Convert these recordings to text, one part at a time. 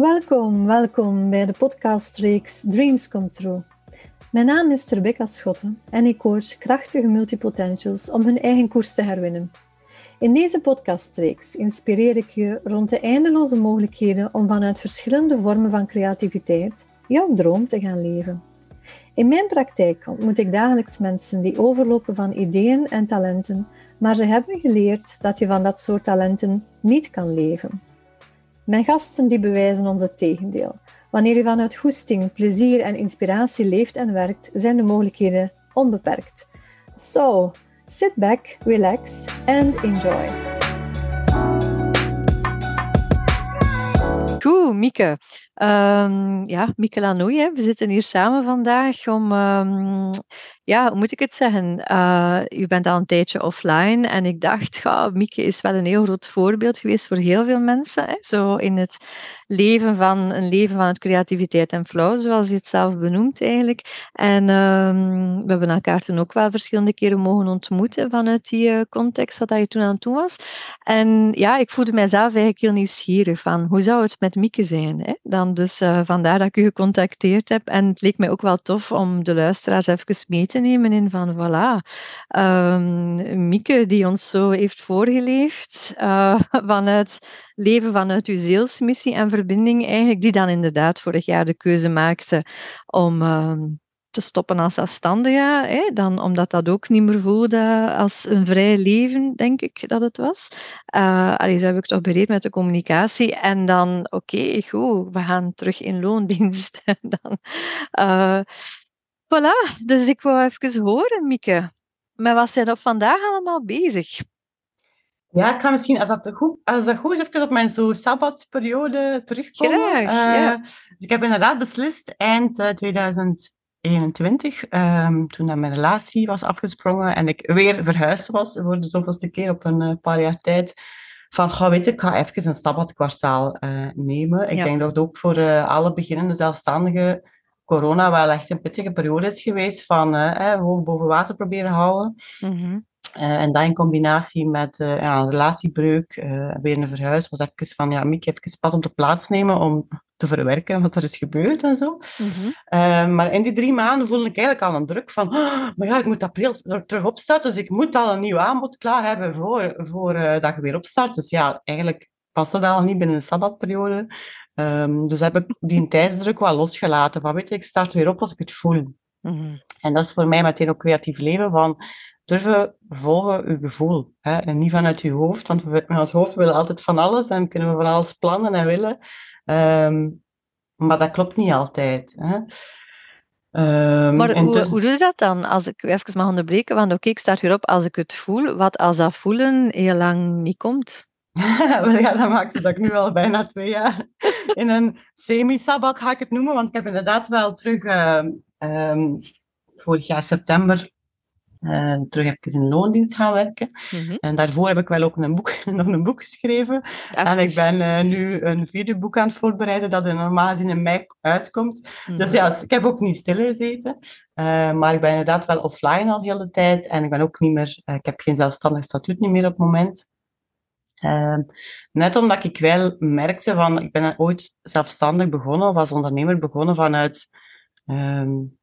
Welkom, welkom bij de podcastreeks Dreams Come True. Mijn naam is Rebecca Schotten en ik coach krachtige multipotentials om hun eigen koers te herwinnen. In deze podcastreeks inspireer ik je rond de eindeloze mogelijkheden om vanuit verschillende vormen van creativiteit jouw droom te gaan leven. In mijn praktijk ontmoet ik dagelijks mensen die overlopen van ideeën en talenten, maar ze hebben geleerd dat je van dat soort talenten niet kan leven. Mijn gasten die bewijzen ons het tegendeel. Wanneer je vanuit goesting, plezier en inspiratie leeft en werkt, zijn de mogelijkheden onbeperkt. So, sit back, relax and enjoy. Goed, Mieke. Um, ja, Mieke Lanoui, we zitten hier samen vandaag om um, ja, hoe moet ik het zeggen? Uh, u bent al een tijdje offline en ik dacht, ja, Mieke is wel een heel groot voorbeeld geweest voor heel veel mensen. Hè? Zo in het leven van een leven van creativiteit en flow, zoals je het zelf benoemt eigenlijk. En um, we hebben elkaar toen ook wel verschillende keren mogen ontmoeten vanuit die uh, context, wat je toen aan het doen was. En ja, ik voelde mijzelf eigenlijk heel nieuwsgierig van, hoe zou het met Mieke zijn? Hè? Dan dus uh, vandaar dat ik u gecontacteerd heb. En het leek mij ook wel tof om de luisteraars even mee te nemen in van voilà, um, Mieke die ons zo heeft voorgeleefd uh, vanuit leven vanuit uw zielsmissie en verbinding eigenlijk, die dan inderdaad vorig jaar de keuze maakte om uh, te stoppen als zelfstandige, hè, dan, omdat dat ook niet meer voelde als een vrij leven, denk ik dat het was. Uh, allee, zo heb ik toch bereid met de communicatie. En dan, oké, goed, we gaan terug in loondienst. dan, eh, voilà, dus ik wil even horen, Mieke. Maar was jij dat vandaag allemaal bezig? Ja, ik ga misschien, als dat goed, als dat goed is, even op mijn zo sabbatperiode terugkomen. Graag, ja. Eh, dus ik heb inderdaad beslist eind 2000. 21, ehm, toen dat mijn relatie was afgesprongen en ik weer verhuisd was voor de zoveelste keer op een eh, paar jaar tijd, van, ga ik, ga even een sabbatkwartaal uh, nemen. Ik denk dat het ook voor eh, alle beginnende zelfstandigen corona wel echt een pittige periode is geweest van eh, hoofd boven water proberen houden. Mhm. En dat in combinatie met ja, een relatiebreuk, weer een verhuis, was even van, ja, Miek, even pas om de plaats nemen om te verwerken wat er is gebeurd en zo. Mm -hmm. maar in die drie maanden voelde ik eigenlijk al een druk van, oh, maar ja, ik moet april terug opstarten, dus ik moet al een nieuw aanbod klaar hebben voor, voor dat je weer opstart. Dus ja, eigenlijk past dat al niet binnen de sabbatperiode. Um, dus heb ik die tijdsdruk wel losgelaten. Van weet je, ik start weer op als ik het voel. Mm -hmm. En dat is voor mij meteen ook creatief leven van durven volgen uw gevoel. Hè? En niet vanuit uw hoofd, want we, met ons hoofd willen altijd van alles en kunnen we van alles plannen en willen. Um, maar dat klopt niet altijd. Hè? Um, maar hoe, dus... hoe doe je dat dan? Als ik even mag onderbreken, want oké, okay, ik start weer op als ik het voel. Wat als dat voelen heel lang niet komt? ja, dat maakt het dat ik nu al bijna twee jaar in een semi-sabbat ga ik het noemen. Want ik heb inderdaad wel terug, uh, um, vorig jaar september, uh, terug even in loondienst gaan werken. Mm -hmm. En daarvoor heb ik wel ook een boek, nog een boek geschreven. Even. En ik ben uh, nu een vierde boek aan het voorbereiden dat er normaal gezien in mei uitkomt. Mm -hmm. Dus ja, ik heb ook niet stilgezeten. maar ik ben inderdaad wel offline al de hele tijd. En ik ben ook niet meer, ik heb geen zelfstandig statuut niet meer op het moment. Uh, net omdat ik wel merkte van, ik ben ooit zelfstandig begonnen, of als ondernemer begonnen vanuit, um,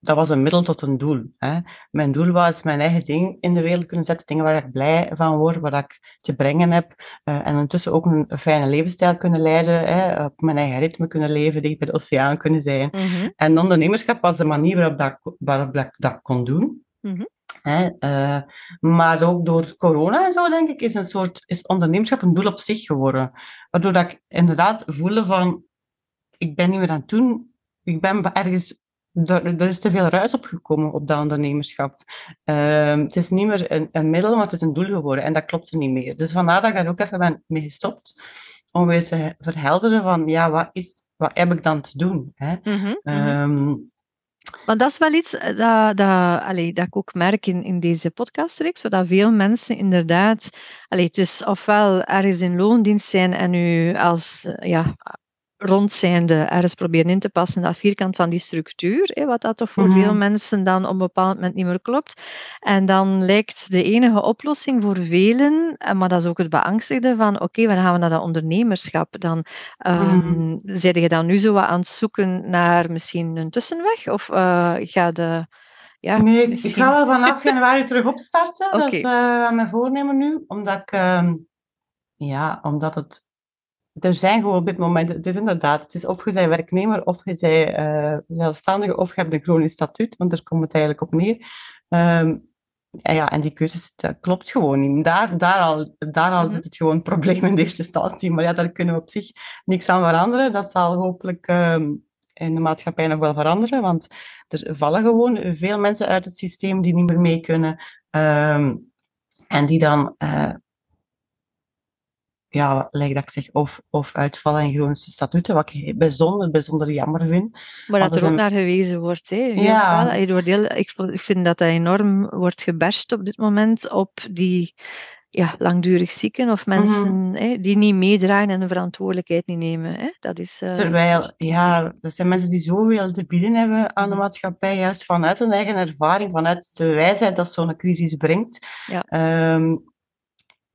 dat was een middel tot een doel. Hè. Mijn doel was mijn eigen ding in de wereld kunnen zetten, dingen waar ik blij van word, waar ik te brengen heb, uh, en ondertussen ook een, een, fijne levensstijl kunnen leiden, hè, op mijn eigen ritme kunnen leven, dicht bij de oceaan kunnen zijn. Mm -hmm. En ondernemerschap was de manier waarop, dat, waarop dat ik dat kon doen. Mm -hmm. Hè, uh, maar ook door corona en zo, denk ik, is een soort is ondernemerschap een doel op zich geworden. Waardoor dat ik inderdaad voelde van, ik ben niet meer aan het doen, ik ben ergens, er, er is te veel ruis opgekomen op dat ondernemerschap. Uh, het is niet meer een, een, middel, maar het is een doel geworden en dat klopt er niet meer. Dus vandaar dat ik daar ook even ben mee gestopt, om weer te verhelderen van, ja, wat, is, wat heb ik dan te doen? Hè? Mm -hmm, um, maar dat is wel iets eh, dat, dat, allee, dat ik ook merk in, in deze podcastreeks, zodat veel mensen inderdaad, allee, het is ofwel ergens in loondienst zijn en u als, ja, rond zijnde ergens proberen in te passen, dat vierkant van die structuur, hè, wat dat toch voor veel Mhm. mensen dan op een bepaald moment niet meer klopt. En dan lijkt de enige oplossing voor velen, eh, maar dat is ook het beangstigde van, oké, dan gaan we naar dat ondernemerschap. Dan Mhm. um, je dan nu zo wat aan het zoeken naar misschien een tussenweg? Of eh, ga de... Ja, Nee, ik ga wel vanaf januari terug opstarten. Dat is eh, mijn voornemen nu. Omdat ik, ehm, ja, omdat het, er zijn gewoon op dit moment, het is inderdaad, het is of je bent werknemer, of je bent eh, zelfstandige, of je hebt een chronisch statuut, want daar komt het eigenlijk op neer. Ehm, en ja, en die cursus, dat klopt gewoon niet. Daar, daar al, daar al Mhm. zit het gewoon een probleem in de eerste instantie. Maar ja, daar kunnen we op zich niks aan veranderen. Dat zal hopelijk ehm, in de maatschappij nog wel veranderen, want er vallen gewoon veel mensen uit het systeem die niet meer mee kunnen. ehm, en die dan, eh, ja, lijkt dat ik zeg, of, of uitvallen in chronische statuten, wat ik bijzonder, bijzonder jammer vind. Maar dat er ook naar gewezen wordt. Hè. Ja, ik, vind dat dat enorm wordt gebashed op dit moment op die ja, langdurig zieken of Mhm. mensen hè, die niet meedraaien en de verantwoordelijkheid niet nemen. Hè. Dat is, eh, Terwijl, ja, er zijn mensen die zoveel te bieden hebben aan de Mhm. maatschappij, juist vanuit hun eigen ervaring, vanuit de wijsheid dat zo'n crisis brengt. Ja. Ehm,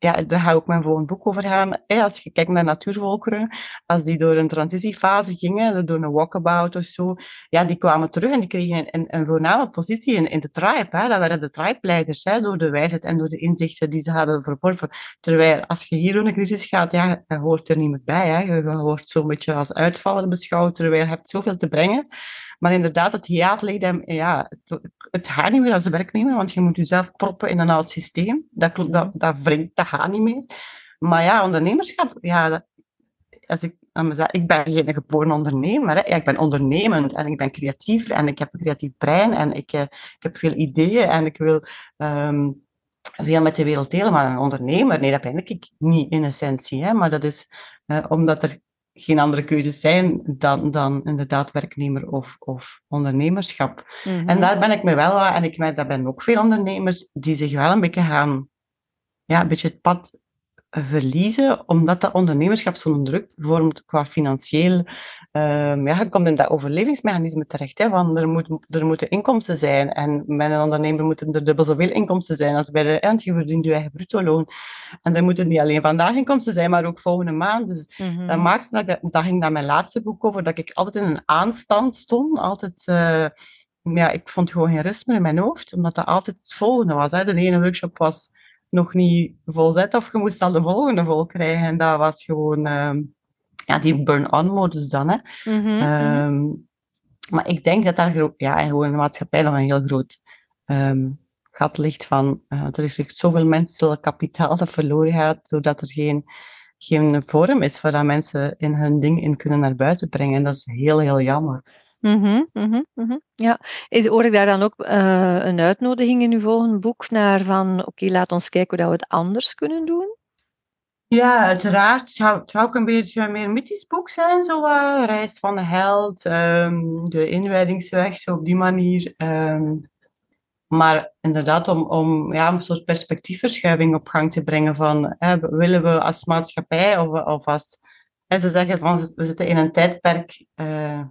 ja, daar ga ik mijn volgende boek over gaan. Als je kijkt naar natuurvolkeren, als die door een transitiefase gingen, door een walkabout of zo, ja, die kwamen terug en die kregen een, een, voorname positie in, in de tribe. Hè. Dat waren de tribe-leiders, door de wijsheid en door de inzichten die ze hadden verworven. Terwijl, als je hier door een crisis gaat, ja, hoort er niet meer bij. Hè. Je wordt zo'n beetje als uitvaller beschouwd, terwijl je hebt zoveel te brengen. Maar inderdaad, het hiaat ligt hem, ja, het, gaat niet meer als werknemer, want je moet jezelf proppen in een oud systeem. Dat, dat, dat, wringt, dat gaat niet meer. Maar ja, ondernemerschap, ja, dat, als ik ik ben geen geboren ondernemer, hè. Ik ben ondernemend en ik ben creatief en ik heb een creatief brein en ik, eh, ik heb veel ideeën en ik wil ehm, veel met de wereld delen, maar een ondernemer, nee, dat ben ik niet in essentie, hè. Maar dat is eh, omdat er geen andere keuzes zijn dan, dan inderdaad werknemer of, of ondernemerschap. Mhm. En daar ben ik me wel aan, en ik merk dat ben ook veel ondernemers die zich wel een beetje gaan, ja, een beetje het pad verliezen, omdat dat ondernemerschap zo'n druk vormt qua financieel. ehm ja, je komt in dat overlevingsmechanisme terecht, hè, van er, moet, er moeten inkomsten zijn. En bij een ondernemer moeten er dubbel zoveel inkomsten zijn als bij de eind. Je verdient je eigen bruto-loon. En er moeten niet alleen vandaag inkomsten zijn, maar ook volgende maand. Dus Mhm. dat maakt dat, dat ging dat mijn laatste boek over, dat ik altijd in een aanstand stond. Altijd, eh, ja, ik vond gewoon geen rust meer in mijn hoofd, omdat dat altijd het volgende was. Hè. De ene workshop was nog niet volzet of je moest al de volgende vol krijgen. En dat was gewoon ehm, ja, die burn-on-modus dan. Hè. Mhm, mhm. Ehm, maar ik denk dat daar ja, gewoon in de maatschappij nog een heel groot ehm, gat ligt van eh, er is zoveel menselijk kapitaal dat verloren gaat, zodat er geen, geen vorm is waar dat mensen in hun ding in kunnen naar buiten brengen. En dat is heel, heel jammer. Mhm, mhm, mhm. Ja, is, hoor ik daar dan ook eh, een uitnodiging in uw volgende boek naar van, oké, laat ons kijken hoe dat we het anders kunnen doen? Ja, uiteraard. Het zou, het zou ook een beetje een meer mythisch boek zijn, zo eh, Reis van de Held, ehm, de inwijdingsweg, zo op die manier. ehm. maar inderdaad, om, om ja, een soort perspectiefverschuiving op gang te brengen van, hè, willen we als maatschappij of, of als... hè, ze zeggen van, we zitten in een tijdperk... eh,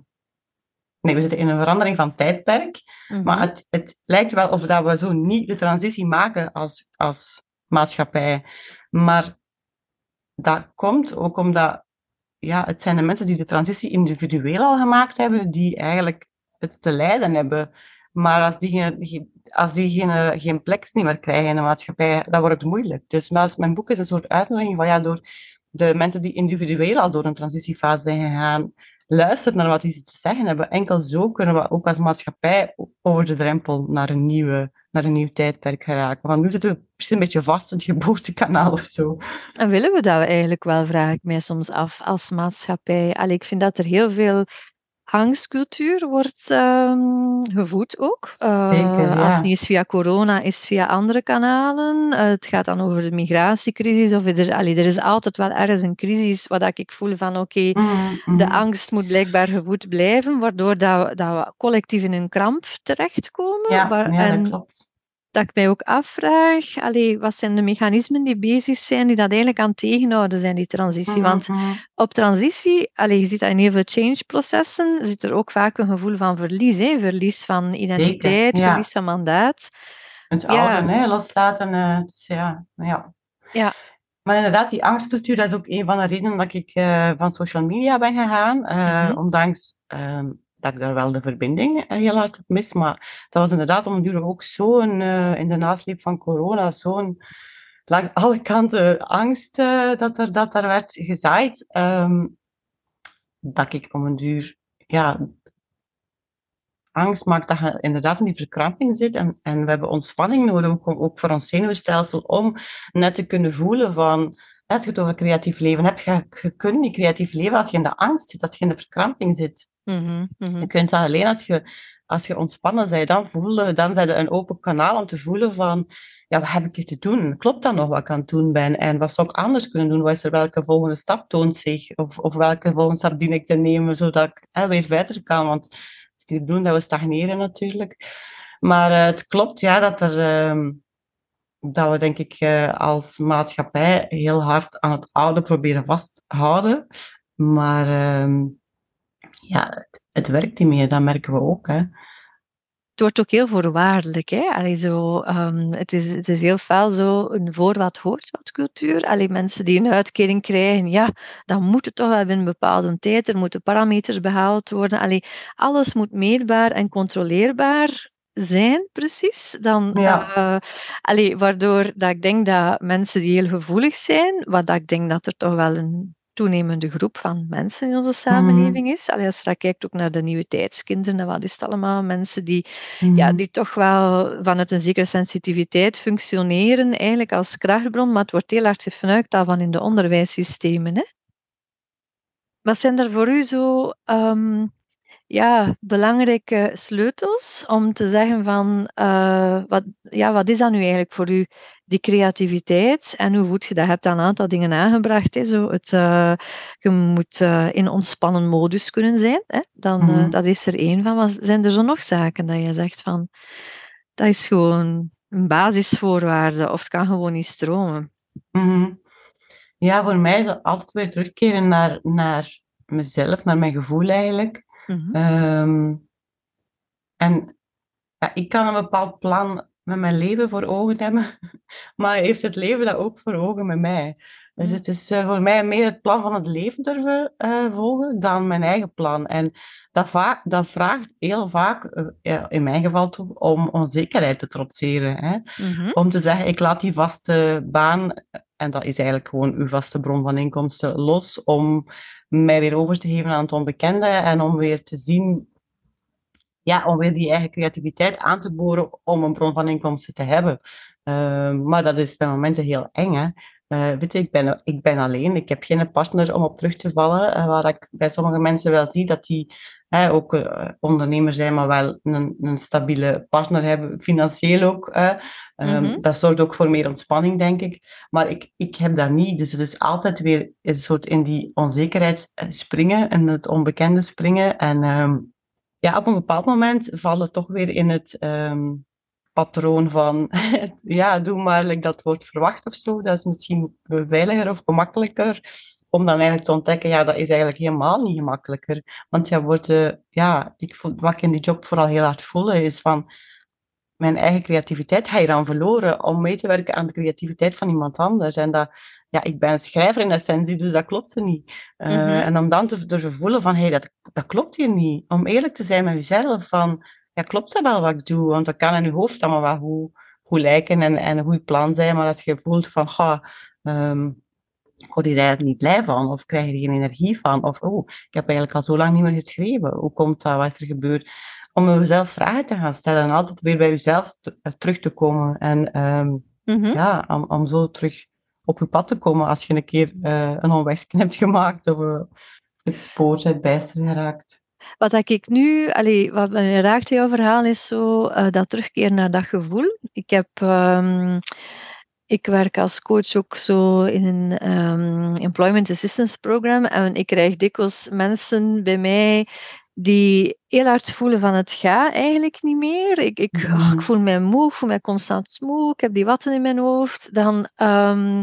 nee, we zitten in een verandering van tijdperk. Mhm. Maar het, het lijkt wel of dat we zo niet de transitie maken als, als maatschappij. Maar dat komt ook omdat ja, het zijn de mensen die de transitie individueel al gemaakt hebben, die eigenlijk het te lijden hebben. Maar als die, als die geen, geen plek niet meer krijgen in de maatschappij, dan wordt het moeilijk. Dus mijn boek is een soort uitnodiging van ja, door de mensen die individueel al door een transitiefase zijn gegaan, luister naar wat die te zeggen hebben. Enkel zo kunnen we ook als maatschappij over de drempel naar een, nieuwe, naar een nieuw tijdperk geraken. Want nu zitten we een beetje vast in het geboortekanaal of zo. En willen we dat eigenlijk wel, vraag ik mij soms af, als maatschappij? Allee, ik vind dat er heel veel angstcultuur wordt ehm, gevoed ook. Eh, Zeker, ja. Als het niet is via corona, is het via andere kanalen. Eh, het gaat dan over de migratiecrisis. Of er, allee, er is altijd wel ergens een crisis waar ik voel van oké, Mhm. de angst moet blijkbaar gevoed blijven, waardoor dat we, dat we collectief in een kramp terechtkomen. Ja, waar- ja en dat klopt. Dat ik mij ook afvraag, allee, wat zijn de mechanismen die bezig zijn, die dat eigenlijk aan het tegenhouden zijn, die transitie. Want Mhm. op transitie, allee, je ziet dat in heel veel change-processen, zit er ook vaak een gevoel van verlies. Hè? Verlies van identiteit, ja. verlies van mandaat. Het Ja. oude, hè, loslaten. eh, dus ja, ja. Ja. Maar inderdaad, die angststructuur, dat is ook een van de redenen dat ik eh, van social media ben gegaan. eh, Mhm. Ondanks ehm, dat ik daar wel de verbinding eh, heel hard op mis. Maar dat was inderdaad om duur ook zo'n, eh, in de nasleep van corona, zo'n langs alle kanten angst eh, dat, er, dat daar werd gezaaid. ehm, dat ik om een duur, ja, angst maakt dat je inderdaad in die verkramping zit. En, en we hebben ontspanning nodig, ook voor ons zenuwstelsel, om net te kunnen voelen van, als je het over creatief leven hebt, je, je kunt niet creatief leven als je in de angst zit, als je in de verkramping zit. Mhm, mhm. Je kunt dat alleen als je, als je ontspannen bent, dan voelen, dan je een open kanaal om te voelen van, ja, wat heb ik hier te doen? Klopt dat nog wat ik aan het doen ben? En wat zou ik anders kunnen doen? Wat is er welke volgende stap toont zich? Of, of welke volgende stap dien ik te nemen, zodat ik weer verder kan? Want het is niet bedoeling dat we stagneren natuurlijk. Maar eh, het klopt, ja, dat er... ehm, dat we denk ik eh, als maatschappij heel hard aan het oude proberen vasthouden. Maar ehm, ja, het, het werkt niet meer, dat merken we ook. Hè. Het wordt ook heel voorwaardelijk. Hè? Allee, zo, ehm, het, is, het is heel fel zo een voor wat hoort wat cultuur. Allee, mensen die een uitkering krijgen, ja, dan moet het toch wel binnen een bepaalde tijd. Er moeten parameters behaald worden. Allee, alles moet meetbaar en controleerbaar zijn, precies. Dan, Ja. eh, allee, waardoor dat ik denk dat mensen die heel gevoelig zijn, wat dat ik denk dat er toch wel een toenemende groep van mensen in onze samenleving is. Allee, als je dan kijkt ook naar de nieuwe tijdskinderen, en wat is het allemaal? Mensen die ja, Mhm. die toch wel vanuit een zekere sensitiviteit functioneren, eigenlijk als krachtbron, maar het wordt heel hard gefnuikt al van in de onderwijssystemen. Hè? Wat zijn er voor u zo ehm, ja, belangrijke sleutels om te zeggen van, eh, wat, ja, wat is dat nu eigenlijk voor u, die creativiteit, en hoe voed je dat? Je hebt een aantal dingen aangebracht, hè? Zo het, eh, je moet eh, in ontspannen modus kunnen zijn, hè? Dan, Mhm. dat is er één van. Wat zijn er zo nog zaken dat je zegt van, dat is gewoon een basisvoorwaarde, of het kan gewoon niet stromen? Mhm. Ja, voor mij is het altijd weer terugkeren naar, naar mezelf, naar mijn gevoel eigenlijk. Mhm. Ehm, en ja, ik kan een bepaald plan met mijn leven voor ogen hebben, maar heeft het leven dat ook voor ogen met mij? Dus het is eh, voor mij meer het plan van het leven durven eh, volgen dan mijn eigen plan. En dat, vraagt heel vaak, eh, ja, in mijn geval toe, om onzekerheid te trotseren. Hè? Mhm. Om te zeggen, ik laat die vaste baan, en dat is eigenlijk gewoon uw vaste bron van inkomsten, los om mij weer over te geven aan het onbekende en om weer te zien, ja, om weer die eigen creativiteit aan te boren om een bron van inkomsten te hebben. Ehm, maar dat is bij momenten heel eng, hè. Eh, weet je, ik ben, ik ben alleen, ik heb geen partner om op terug te vallen, eh, waar ik bij sommige mensen wel zie dat die hè, ook eh, ondernemer zijn, maar wel een, een stabiele partner hebben, financieel ook. eh. Ehm, Mhm. Dat zorgt ook voor meer ontspanning, denk ik. Maar ik, ik heb dat niet, dus het is altijd weer een soort in die onzekerheid springen, en het onbekende springen. En ehm, ja, op een bepaald moment vallen toch weer in het ehm, patroon van, ja, doe maar dat wordt verwacht of zo. Dat is misschien veiliger of gemakkelijker. Om dan eigenlijk te ontdekken, ja, dat is eigenlijk helemaal niet gemakkelijker. Want ja, wordt, eh, ja, ik voel, wat ik in die job vooral heel hard voel, is van, mijn eigen creativiteit ga je dan verloren om mee te werken aan de creativiteit van iemand anders. En dat, ja, ik ben een schrijver in essentie, dus dat klopt er niet. Uh, Mhm. En om dan te durven voelen van, hé, hey, dat, dat klopt hier niet. Om eerlijk te zijn met jezelf van, ja, klopt dat wel wat ik doe? Want dat kan in je hoofd allemaal wel goed, goed lijken en, en een goed plan zijn, maar als je voelt van, ga, um, ik word hier eigenlijk niet blij van, of krijg je er geen energie van, of oh, ik heb eigenlijk al zo lang niet meer geschreven. Hoe komt dat? Wat is er gebeurd? Om jezelf vragen te gaan stellen en altijd weer bij jezelf te, uh, terug te komen. En um, Mhm. ja, om, om zo terug op je pad te komen als je een keer uh, een omwegje hebt gemaakt of uh, het spoor bent bijster geraakt. Wat ik nu, allee, wat me raakt in jouw verhaal, is zo uh, dat terugkeer naar dat gevoel. Ik heb, um, ik werk als coach ook zo in een um, employment assistance program en ik krijg dikwijls mensen bij mij die heel hard voelen van het gaat eigenlijk niet meer. Ik, ik, oh, ik voel mij moe, ik voel mij constant moe, ik heb die watten in mijn hoofd. Dan, ehm,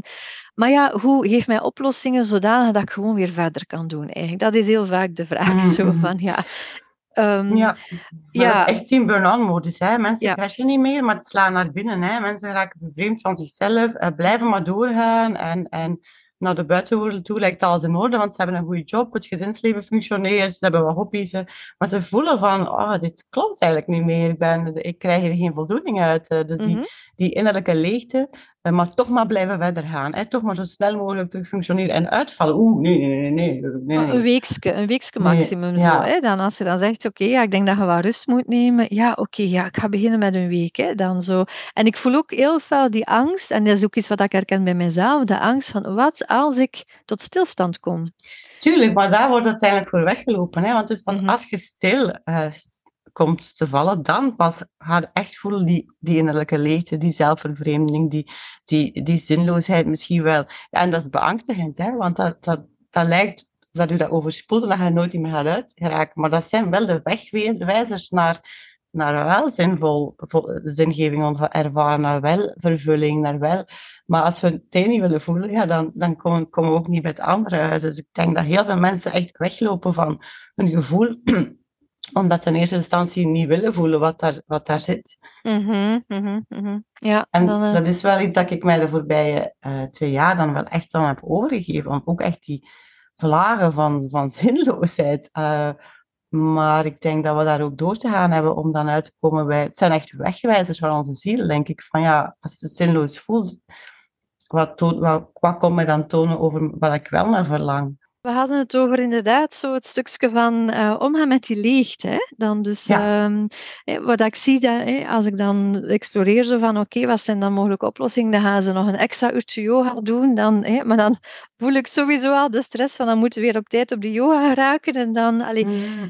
maar ja, hoe geef mij oplossingen zodanig dat ik gewoon weer verder kan doen eigenlijk? Dat is heel vaak de vraag. Zo Mhm. van, ja, ehm, Ja, maar ja. dat is echt die burn-on modus. Hè? Mensen Ja. crashen niet meer, maar het slaan naar binnen. Hè? Mensen raken bevreemd van zichzelf, eh, blijven maar doorgaan. En, en naar de buitenwereld toe lijkt alles in orde, want ze hebben een goede job, het gezinsleven functioneert, ze hebben wat hobby's. hè. Maar ze voelen van, oh, dit klopt eigenlijk niet meer. Ik, ben, ik krijg er geen voldoening uit. eh. Dus die, Mhm. die innerlijke leegte, eh, maar toch maar blijven verder gaan. Hè? Toch maar zo snel mogelijk terug functioneren en uitvallen. Oeh, nee, nee, nee, nee. Een weekske, een weekske Nee, maximum. Zo, hè? Dan als je dan zegt, oké, ja, ik denk dat je wat rust moet nemen. Ja, oké, ja, ik ga beginnen met een week. Hè? Dan zo. En ik voel ook heel veel die angst, en dat is ook iets wat ik herken bij mezelf, de angst van wat als ik tot stilstand kom. Tuurlijk, maar daar wordt uiteindelijk voor weggelopen. Hè? Want het is pas Mhm. als je stil eh, komt te vallen, dan pas ga je echt voelen die, die innerlijke leegte, die zelfvervreemding, die, die, die zinloosheid misschien wel. En dat is beangstigend, hè? want dat, dat, dat lijkt dat u dat overspoelt en dat je nooit meer gaat uitgeraken. Maar dat zijn wel de wegwijzers naar, naar wel zinvol vol- zingeving ervaren, naar wel vervulling, naar wel... Maar als we het een niet willen voelen, ja, dan, dan komen, komen we ook niet bij het andere uit. Dus ik denk dat heel veel mensen echt weglopen van hun gevoel, omdat ze in eerste instantie niet willen voelen wat daar, wat daar zit. Mhm, mhm, mhm. Ja, En dan, eh, dat is wel iets dat ik mij de voorbije eh, twee jaar dan wel echt dan heb overgegeven. Want ook echt die vlagen van, van zinloosheid. eh, maar ik denk dat we daar ook door te gaan hebben om dan uit te komen bij... Het zijn echt wegwijzers van onze ziel, denk ik. Van ja, als je het zinloos voelt, wat, toont- wat, wat komt mij dan tonen over wat ik wel naar verlang? We hadden het over inderdaad zo het stukje van eh, omgaan met die leegte. Hè? Dan dus, Ja. ehm, wat ik zie, dat, als ik dan exploreer zo van oké, wat zijn dan mogelijke oplossingen, dan gaan ze nog een extra uurtje yoga doen. Dan, maar dan voel ik sowieso al de stress van dan moeten we weer op tijd op die yoga geraken. En dan, allee,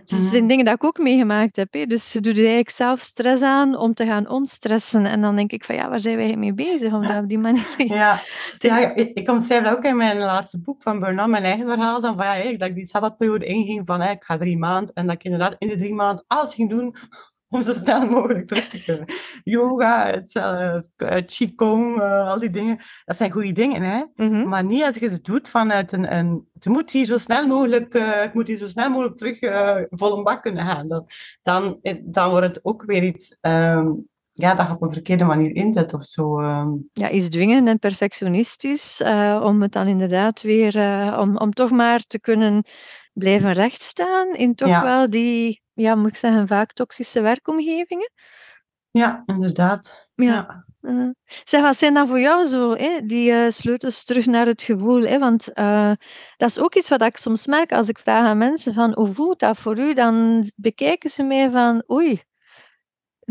het zijn dingen dat ik ook meegemaakt heb. Hè. Dus je doet eigenlijk zelf stress aan om te gaan ontstressen. En dan denk ik van ja, waar zijn wij mee bezig om dat op die manier... Ja, te- ja ik, ik omschrijf dat ook in mijn laatste boek van Burn-out, mijn eigen verhaal. Dan van, ja, dat ik die sabbatperiode inging van ik ga drie maanden. En dat ik inderdaad in de drie maanden alles ging doen om zo snel mogelijk terug te kunnen. Yoga, het, eh, Qigong, eh, al die dingen. Dat zijn goede dingen, hè. Mhm. Maar niet als je ze doet vanuit een... een het moet hier zo snel mogelijk, ik moet hier zo snel mogelijk terug vol een bak kunnen gaan. Dan, dan, dan wordt het ook weer iets... ehm, ja, dat je op een verkeerde manier inzet of zo. ehm. ja, is dwingen en perfectionistisch, eh, om het dan inderdaad weer, eh, om, om toch maar te kunnen blijven rechtstaan in toch Ja. wel die, ja, moet ik zeggen, vaak toxische werkomgevingen. Ja, inderdaad. Ja. Ja. Eh, zeg, wat zijn dan voor jou zo hè, die sleutels terug naar het gevoel? Hè? Want dat is ook iets wat ik soms merk als ik vraag aan mensen van hoe voelt dat voor u? Dan bekijken ze mij van oei,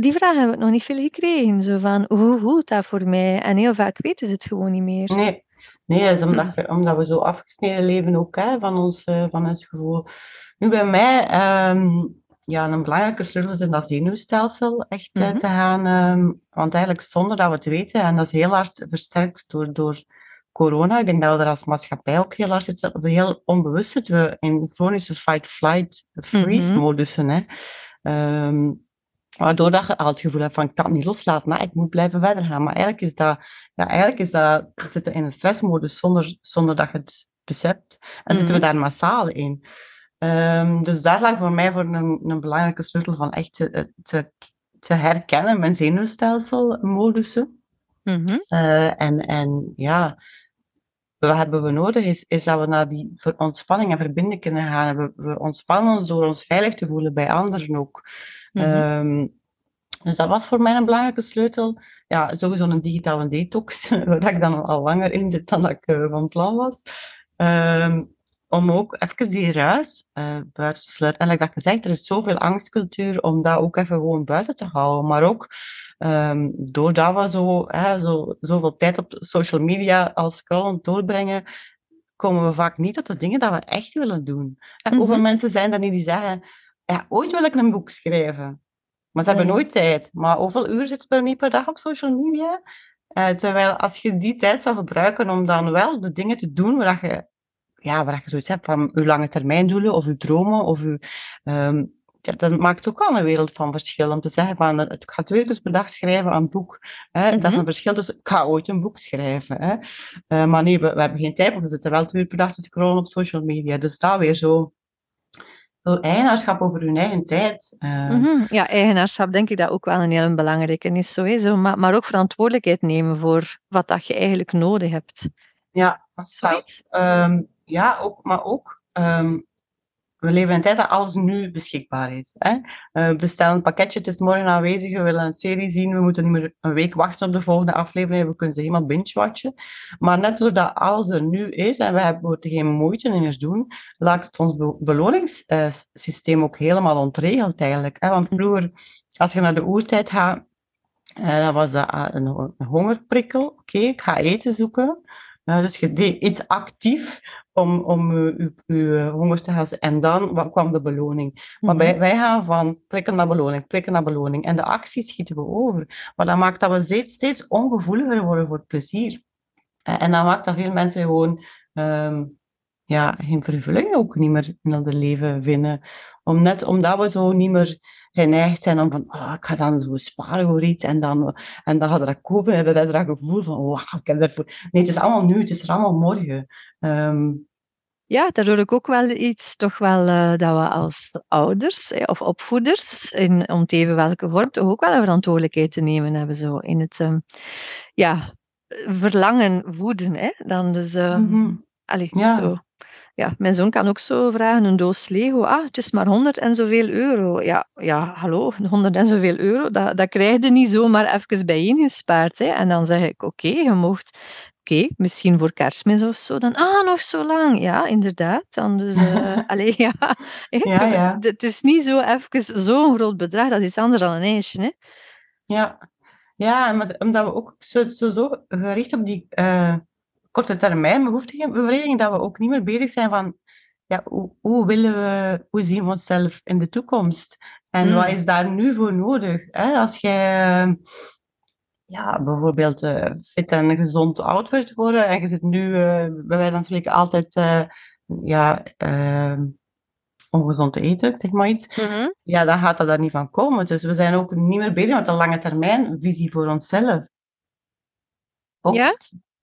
die vraag heb ik nog niet veel gekregen. Zo van hoe voelt dat voor mij? En heel vaak weten ze het gewoon niet meer. Nee, nee is omdat, we- omdat we zo afgesneden leven ook hè, van, ons, eh, van ons gevoel. Nu bij mij, ehm, ja, een belangrijke sleutel is in dat zenuwstelsel echt eh, Mhm. te gaan. ehm, want eigenlijk zonder dat we het weten, en dat is heel hard versterkt door, door corona. Ik denk dat we er als maatschappij ook heel hard zitten, we heel onbewust zitten we in chronische fight-flight-freeze-modussen. hè. Ehm, waardoor dat je al het gevoel hebt van ik kan het niet loslaten, ik moet blijven verder gaan. Maar eigenlijk is dat, ja, eigenlijk is dat, zitten in een stressmodus zonder, zonder dat je het beseft. En zitten we Mhm. daar massaal in. Ehm, dus daar lag voor mij voor een, een belangrijke sleutel van echt te, te, te herkennen mijn zenuwstelselmodussen. Mhm. Eh, en, en ja, wat hebben we nodig is, is dat we naar die ontspanning en verbinding kunnen gaan. We, we ontspannen ons door ons veilig te voelen bij anderen ook. Mhm. Ehm, dus dat was voor mij een belangrijke sleutel. Ja, sowieso een digitale detox, waar ik dan al langer in zit dan dat ik eh, van plan was. Ehm, om ook even die ruis eh, buiten te sluiten. En like dat gezegd, er is zoveel angstcultuur om dat ook even gewoon buiten te houden. Maar ook ehm, doordat we zo, hè, zo, zoveel tijd op social media als scrollen doorbrengen, komen we vaak niet tot de dingen dat we echt willen doen. En Mhm. hoeveel mensen zijn er niet die zeggen, ja, ooit wil ik een boek schrijven. Maar ze hebben nooit tijd. Maar hoeveel uur zitten we niet per dag op social media? Eh, terwijl als je die tijd zou gebruiken om dan wel de dingen te doen waar je, ja, waar je zoiets hebt van je lange termijn doelen of je dromen of je, ehm, ja, dat maakt ook al een wereld van verschil. Om te zeggen van, het gaat twee keer per dag schrijven aan een boek. Hè? Dat is Mhm. een verschil tussen, ik ga ooit een boek schrijven. Hè? Eh, maar nee, we, we hebben geen tijd, want we zitten wel twee uur per dag te scrollen op social media. Dus daar weer zo eigenaarschap over hun eigen tijd. eh, Mhm. Ja, eigenaarschap denk ik dat ook wel een heel belangrijke is. Sowieso. Maar, maar ook verantwoordelijkheid nemen voor wat dat je eigenlijk nodig hebt. Ja, zou- Zoiets. Ehm, ja, ook, maar ook, ehm, we leven in een tijd dat alles nu beschikbaar is. Hè? Eh, bestel een pakketje, het is morgen aanwezig, we willen een serie zien, we moeten niet meer een week wachten op de volgende aflevering, we kunnen ze helemaal binge-watchen. Maar net doordat alles er nu is en we hebben moeten geen moeite meer doen, laat het ons be- beloningssysteem ook helemaal ontregeld eigenlijk. Hè? Want vroeger, als je naar de oertijd gaat, eh, was dat een, een hongerprikkel. Oké, ik ga eten zoeken. Eh, dus je deed iets actief om, om eh, je, je honger te halen. En dan wa- kwam de beloning. Maar Mhm. wij, wij gaan van prikken naar beloning, prikken naar beloning. En de actie schieten we over. Maar dat maakt dat we steeds, steeds ongevoeliger worden voor plezier. Eh, en dat maakt dat veel mensen gewoon ehm, ja, geen vervulling ook niet meer in het leven vinden. Om, net omdat we zo niet meer geneigd zijn om van, ah, ik ga dan zo sparen voor iets en dan, en dan ga dat kopen en dan heb je dat gevoel van, wauw, ik heb daarvoor... Nee, het is allemaal nu, het is er allemaal morgen. Ehm, Ja, daar hoor ik ook wel iets, toch wel eh, dat we als ouders eh, of opvoeders, in, om te even welke vorm, toch ook wel een verantwoordelijkheid te nemen hebben. Zo in het ehm, ja, verlangen voeden. Hè? Dan dus, ehm, mhm. allee, Ja. zo. Ja, mijn zoon kan ook zo vragen, een doos Lego, ah, het is maar 100 en zoveel euro. Ja, ja hallo, 100 en zoveel euro, dat, dat krijg je niet zomaar even bijeengespaard. Hè? En dan zeg ik, oké, je mocht, oké, misschien voor kerstmis of zo, dan, ah, nog zo lang. Ja, inderdaad. Dan dus, allee, ja. Ja, ja. Het is niet zo even zo'n groot bedrag, dat is iets anders dan een ijsje, hè. Ja, ja maar omdat we ook zo, zo, zo gericht op die eh, korte termijn behoeftige bevrediging, dat we ook niet meer bezig zijn van ja, hoe, hoe willen we, hoe zien we onszelf in de toekomst? En Mm. wat is daar nu voor nodig? Hè? Als jij ja, bijvoorbeeld eh, fit en gezond oud wilt worden en je zit nu eh, bij wijze van spreken altijd eh, ja, eh, ongezond te eten, zeg maar iets ja, dan gaat dat daar niet van komen. Dus we zijn ook niet meer bezig met de lange termijn visie voor onszelf. Ook Ja?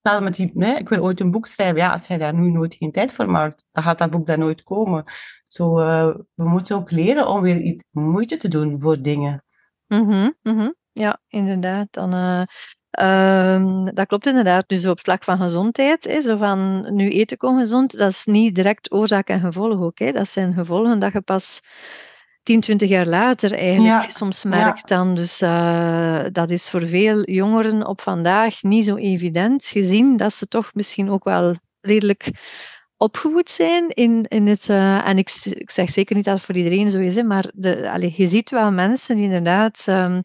Hetzelfde met die, nee, ik wil ooit een boek schrijven. Ja, als jij daar nu nooit geen tijd voor maakt, dan gaat dat boek daar nooit komen. Zo, eh, we moeten ook leren om weer iets moeite te doen voor dingen. Mhm, mhm. Ja, inderdaad. Dan, eh, ehm, dat klopt inderdaad. Dus op vlak van gezondheid, hè, zo van nu eten kon gezond, dat is niet direct oorzaak en gevolg ook. Dat zijn gevolgen dat je pas 10, 20 jaar later eigenlijk Ja, soms ja. merkt dan. Dus eh, dat is voor veel jongeren op vandaag niet zo evident, gezien dat ze toch misschien ook wel redelijk opgevoed zijn in, in het... eh, en ik, ik zeg zeker niet dat het voor iedereen zo is, hè, maar de, je ziet wel mensen die inderdaad ehm,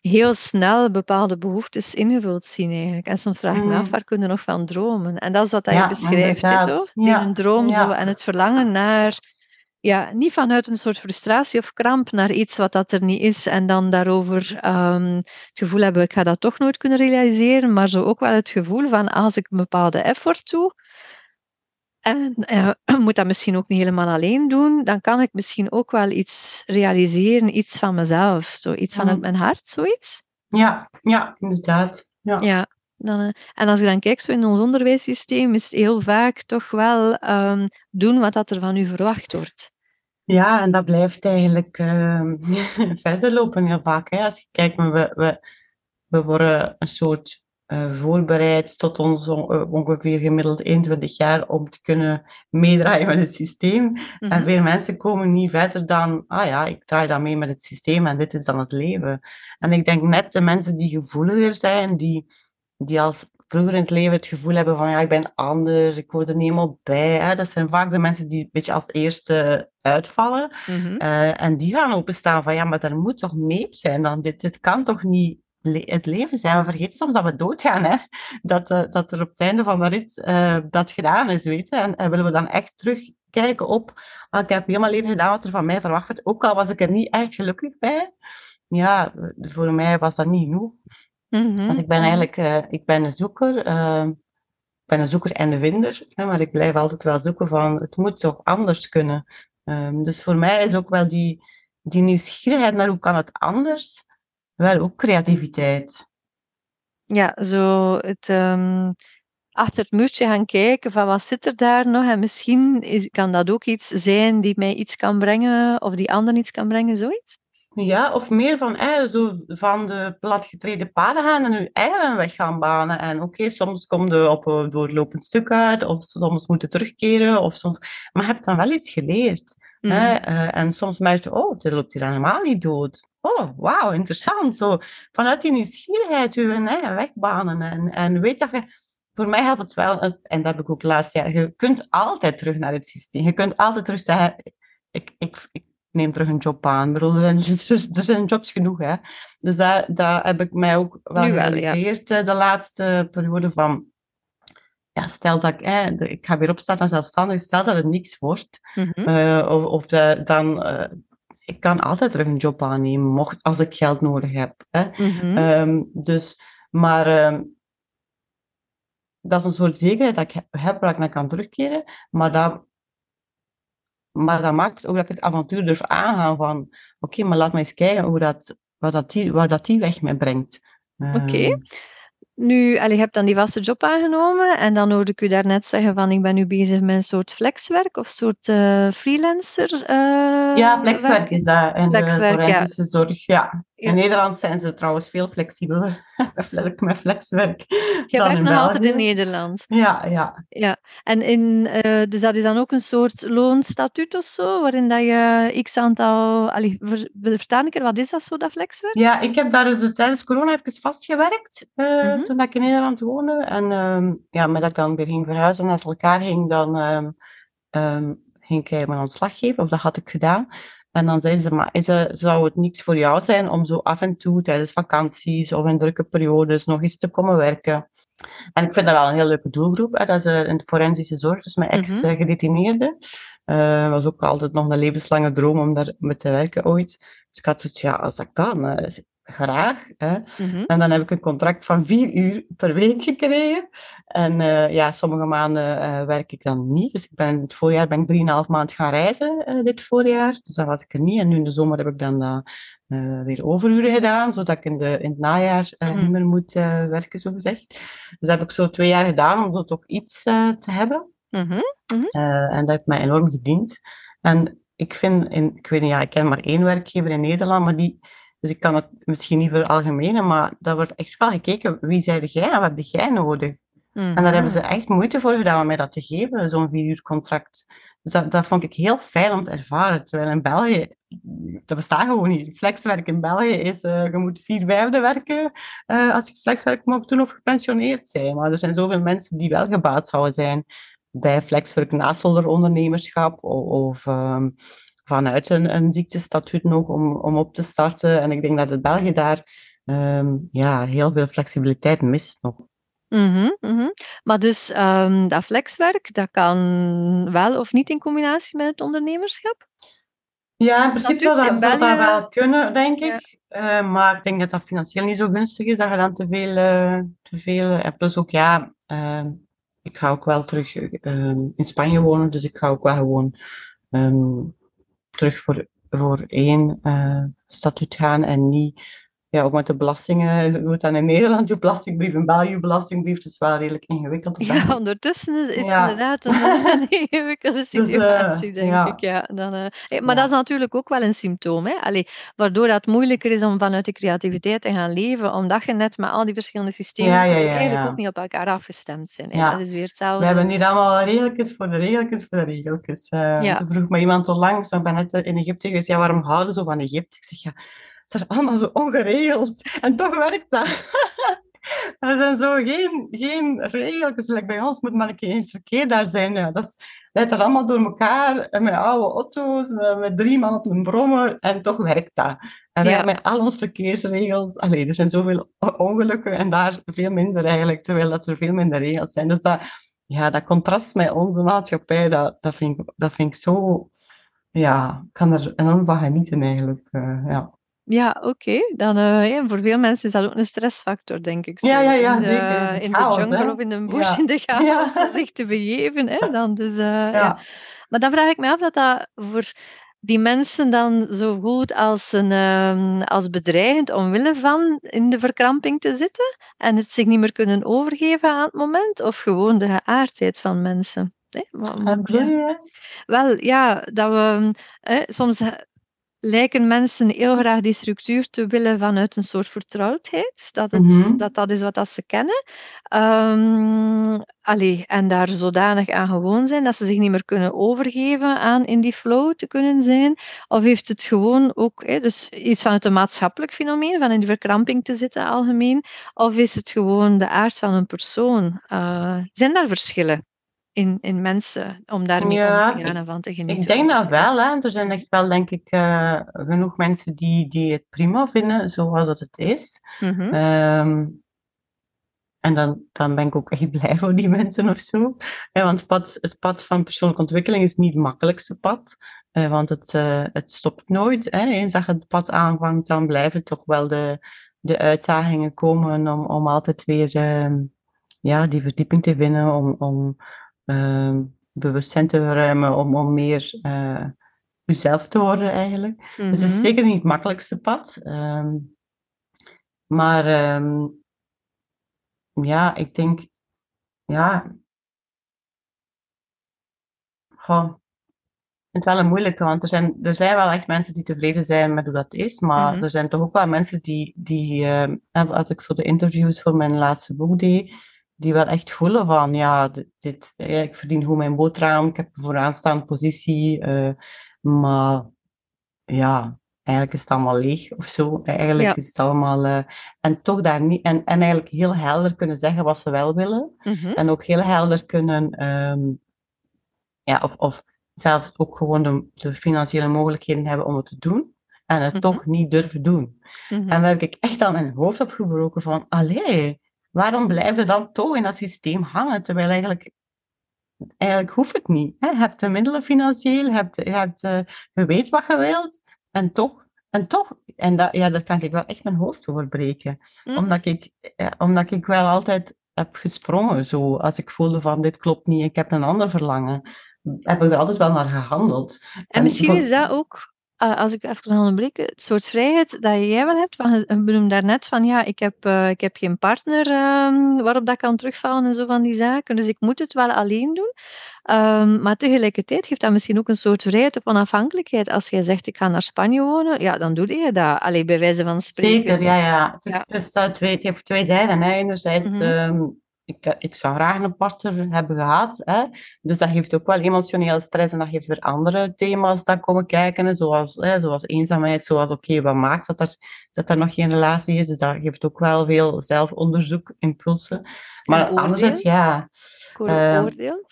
heel snel bepaalde behoeftes ingevuld zien eigenlijk. En soms vraag ik me af, Mm. waar kunnen nog van dromen? En dat is wat dat je beschrijft, inderdaad. zo? Die droom zo, en het verlangen naar... Ja, niet vanuit een soort frustratie of kramp naar iets wat dat er niet is en dan daarover ehm, het gevoel hebben, ik ga dat toch nooit kunnen realiseren, maar zo ook wel het gevoel van, als ik een bepaalde effort doe, en eh, moet dat misschien ook niet helemaal alleen doen, dan kan ik misschien ook wel iets realiseren, iets van mezelf, zo iets vanuit Mm. mijn hart, zoiets. Ja, ja, inderdaad. Ja. Ja, dan, eh, en als je dan kijkt zo in ons onderwijssysteem, is het heel vaak toch wel ehm, doen wat dat er van u verwacht wordt. Ja, en dat blijft eigenlijk ehm, verder lopen heel vaak. Hè. Als je kijkt, we, we, we worden een soort eh, voorbereid tot ons on- eh, ongeveer gemiddeld 21 jaar om te kunnen meedraaien met het systeem. En Mhm. veel mensen komen niet verder dan, ah ja, ik draai dan mee met het systeem en dit is dan het leven. En ik denk net de mensen die gevoeliger zijn, die, die als vroeger in het leven het gevoel hebben van, ja, ik ben anders, ik word er niet helemaal bij. Hè. Dat zijn vaak de mensen die een beetje als eerste uitvallen. Mhm. Eh, en die gaan openstaan van, ja, maar er moet toch meer zijn dan dit. Dit kan toch niet le- het leven zijn. We vergeten soms dat we doodgaan, hè. Dat, eh, dat er op het einde van de rit eh, dat gedaan is, weet je. En, en willen we dan echt terugkijken op, ah, ik heb mijn leven gedaan wat er van mij verwacht werd. Ook al was ik er niet echt gelukkig bij. Ja, voor mij was dat niet genoeg. Mhm. Want ik ben eigenlijk, eh, ik ben een zoeker. eh, ik ben een zoeker en een vinder. Hè, maar ik blijf altijd wel zoeken van, het moet toch anders kunnen. Ehm, dus voor mij is ook wel die, die nieuwsgierigheid naar hoe kan het anders, wel ook creativiteit. Ja, zo het ehm, achter het muurtje gaan kijken van wat zit er daar nog en misschien is, kan dat ook iets zijn die mij iets kan brengen of die ander iets kan brengen, zoiets? Ja, of meer van, eh, zo van de platgetreden paden gaan en je eigen weg gaan banen. En oké, soms kom je op een doorlopend stuk uit, of soms moet je terugkeren, of soms... maar je hebt dan wel iets geleerd. Hè? Mhm. Eh, en soms merk je, oh, dit loopt hier helemaal niet dood. Oh, wauw, interessant. Zo, vanuit die nieuwsgierigheid je eigen weg banen. En, en weet dat je, voor mij helpt het wel, en en dat heb ik ook laatst jaar, je kunt altijd terug naar het systeem. Je kunt altijd terug zeggen, ik, ik, ik neem terug een job aan. Bedoel, er, zijn, er zijn jobs genoeg, hè. Dus dat, dat heb ik mij ook wel Nu wel, ja. gerealiseerd eh, de laatste periode van... Ja, stel dat ik... eh, ik ga weer opstaan als zelfstandig. Stel dat het niks wordt. Mhm. eh, of of de- dan... eh, ik kan altijd terug een job aannemen, mocht, als ik geld nodig heb. Hè. Mhm. Ehm, dus, maar ehm, dat is een soort zekerheid dat ik he- heb waar ik naar kan terugkeren. Maar dat, maar dat maakt ook dat ik het avontuur durf aangaan van, oké, maar laat me eens kijken hoe dat, waar, dat die, waar dat die weg mij brengt. Oké. Ehm, Nu, allee, je hebt dan die vaste job aangenomen en dan hoorde ik u daarnet zeggen van ik ben nu bezig met een soort flexwerk of soort eh, freelancer. eh, ja, flexwerk werk. is dat. En Flexwerk, de ja. zorg, ja. In Nederland zijn ze trouwens veel flexibeler met fle- met flexwerk Je werkt nog altijd in. Nederland. Ja, ja. Ja, en in, eh, dus dat is dan ook een soort loonstatuut of zo, waarin dat je x aantal... Allee, ver, vertaal ik er, wat is dat zo, dat flexwerk? Ja, ik heb daar dus tijdens corona even vastgewerkt, eh, Mhm. toen ik in Nederland woonde. En ehm, ja, maar dat ik dan weer ging verhuizen en uit elkaar ging, dan ehm, ehm, ging ik mijn ontslag geven, of dat had ik gedaan. En dan zeiden ze, maar is het, zou het niks voor jou zijn om zo af en toe tijdens vakanties of in drukke periodes nog eens te komen werken? En ik vind dat wel een heel leuke doelgroep. Hè. Dat is eh, in de forensische zorg, dus mijn Mhm. ex-gedetineerde. Eh was ook altijd nog een levenslange droom om daar mee te werken ooit. Dus ik had zoiets, ja, als dat kan, eh, graag. Hè. Mhm. En dan heb ik een contract van vier uur per week gekregen. En eh, ja, sommige maanden eh, werk ik dan niet. Dus ik ben, het voorjaar ben ik drieënhalf maand gaan reizen, eh, dit voorjaar. Dus dan was ik er niet. En nu in de zomer heb ik dan weer overuren gedaan, zodat ik in, de, in het najaar Mhm. niet meer moet werken, zo gezegd. Dus dat heb ik zo twee jaar gedaan, om zo toch iets te hebben. Mhm. En dat heeft mij enorm gediend. En ik vind, in, ik weet niet, ja, ik ken maar één werkgever in Nederland, maar die, dus ik kan het misschien niet veralgemenen, maar daar wordt echt wel gekeken, wie zei jij en wat heb jij nodig? En daar hebben ze echt moeite voor gedaan om mij dat te geven, zo'n vier uur contract. Dus dat, dat vond ik heel fijn om te ervaren. Terwijl in België, dat bestaat gewoon niet. Flexwerk in België is, eh, je moet vier vijfde werken eh, als je flexwerk mag doen of gepensioneerd zijn. Maar er zijn zoveel mensen die wel gebaat zouden zijn bij flexwerk naast ondernemerschap of, of ehm, vanuit een, een ziektestatuut nog om, om op te starten. En ik denk dat het België daar ehm, ja, heel veel flexibiliteit mist nog. Mhm, mhm. Maar dus ehm, dat flexwerk, dat kan wel of niet in combinatie met het ondernemerschap? Ja, in principe zou dat, dat wel kunnen, denk Ja. ik. Eh, maar ik denk dat dat financieel niet zo gunstig is, dat je dan te veel... eh, te veel en plus ook, ja, eh, ik ga ook wel terug eh, in Spanje wonen, dus ik ga ook wel gewoon ehm, terug voor, voor één eh, statuut gaan en niet... Ja, ook met de belastingen, je moet dan in Nederland je belastingbrief, in België je belastingbrief, het is wel redelijk ingewikkeld. Ja, ondertussen is, is Ja. inderdaad een, een ingewikkelde Dus, eh, situatie, denk ja. ik. Ja, dan, eh, maar Ja. dat is natuurlijk ook wel een symptoom. Hè? Allee, waardoor dat moeilijker is om vanuit de creativiteit te gaan leven, omdat je net met al die verschillende systemen eigenlijk ook niet op elkaar afgestemd zijn. Hè? Dat is weer We hetzelfde. hebben hier allemaal regeltjes voor de regeltjes voor de regeltjes. Eh. Toen vroeg me iemand onlangs, ik ben net in Egypte geweest, ja, waarom houden ze van Egypte? Ik zeg, ja, het is er allemaal zo ongeregeld. En toch werkt dat. Er zijn zo geen, geen regeltjes. Like bij ons moet maar een het verkeer daar zijn. Ja, dat is, leidt dat allemaal door elkaar. En met oude auto's, met, met drie man op een brommer. En toch werkt dat. En Ja. met al onze verkeersregels... Allee, er zijn zoveel ongelukken en daar veel minder eigenlijk. Terwijl dat er veel minder regels zijn. Dus dat, ja, dat contrast met onze maatschappij, dat, dat, vind, ik, dat vind ik zo... Ja, ik kan er enorm van genieten eigenlijk. eh, ja. Ja, oké. Dan eh, ja, voor veel mensen is dat ook een stressfactor, denk ik. Zo. Ja, ja, ja, in de, in chaos, de jungle hè. of in een bush, Ja. in de chaos, Ja. zich te begeven. Hè, dan dus, eh. Maar dan vraag ik me af dat dat voor die mensen dan zo goed als, een, ehm, als bedreigend omwille van in de verkramping te zitten en het zich niet meer kunnen overgeven aan het moment? Of gewoon de geaardheid van mensen? Nee, want, ja. Wel, ja, dat we soms lijken mensen heel graag die structuur te willen vanuit een soort vertrouwdheid. Dat het, Mhm. dat, dat is wat dat ze kennen. Ehm, allee, en daar zodanig aan gewoon zijn dat ze zich niet meer kunnen overgeven aan in die flow te kunnen zijn. Of heeft het gewoon ook hè, dus iets van het maatschappelijk fenomeen, van in die verkramping te zitten algemeen? Of is het gewoon de aard van een persoon? Eh, zijn daar verschillen? In, in mensen om daarmee Ja, om te gaan en van te genieten. Ik denk dat wel. Hè. Er zijn echt wel, denk ik, eh, genoeg mensen die, die het prima vinden zoals dat het is. Mhm. Ehm, en dan, dan ben ik ook echt blij voor die mensen of zo. Eh, want het pad, het pad van persoonlijke ontwikkeling is niet het makkelijkste pad. Eh, want het, eh, het stopt nooit. Hè. Eens dat je het pad aanvangt, dan blijven toch wel de, de uitdagingen komen om, om altijd weer ehm, ja, die verdieping te vinden, om, om bewustzijn te verruimen, om, om meer eh jezelf te worden eigenlijk. Dus het is Mhm. zeker niet het makkelijkste pad. ehm, maar ehm, ja, ik denk, ja. Goh, ik vind het wel een moeilijke, want er zijn, er zijn wel echt mensen die tevreden zijn met hoe dat is, maar Mhm. er zijn toch ook wel mensen die, die ehm, als ik zo de interviews voor mijn laatste boek deed, die wel echt voelen van, ja, dit, ja, ik verdien goed mijn boterham, ik heb een vooraanstaande positie, eh, maar ja, eigenlijk is het allemaal leeg of zo. Eigenlijk Ja. is het allemaal, eh, en toch daar niet, en, en eigenlijk heel helder kunnen zeggen wat ze wel willen. Mhm. En ook heel helder kunnen, ehm, ja, of, of zelfs ook gewoon de, de financiële mogelijkheden hebben om het te doen. En het Mhm. toch niet durven doen. Mhm. En daar heb ik echt aan mijn hoofd opgebroken van, allee, waarom blijf je dan toch in dat systeem hangen? Terwijl eigenlijk, eigenlijk hoeft het niet. Hè? Je hebt de middelen financieel, je, hebt, je, hebt, eh, je weet wat je wilt. En toch, en toch, en dat, ja, daar kan ik wel echt mijn hoofd over breken. Hm. Omdat, ik, ja, omdat ik wel altijd heb gesprongen. Zo, als ik voelde van dit klopt niet, ik heb een ander verlangen, heb ik er altijd wel naar gehandeld. En misschien voor- is dat ook, eh, als ik even wil onderbreken, het soort vrijheid dat jij wel hebt. Want je benoemde daarnet van ja, ik heb, eh, ik heb geen partner ehm, waarop dat kan terugvallen en zo van die zaken. Dus ik moet het wel alleen doen. Ehm, maar tegelijkertijd geeft dat misschien ook een soort vrijheid of onafhankelijkheid. Als jij zegt ik ga naar Spanje wonen, ja, dan doe je dat. Allee, bij wijze van spreken. Zeker, ja, ja. Het, is, Ja. Het, is, het heeft twee zijden. Hè. Enerzijds, Mhm. ehm, ik, eh, ik zou graag een partner hebben gehad. Hè. Dus dat geeft ook wel emotioneel stress en dat geeft weer andere thema's dat komen kijken. Zoals, hè, zoals eenzaamheid, zoals oké, wat maakt dat er, dat er nog geen relatie is. Dus dat geeft ook wel veel zelfonderzoek, impulsen. Maar anderzijds, ja. Ik hoor ook Ehm, oordeel.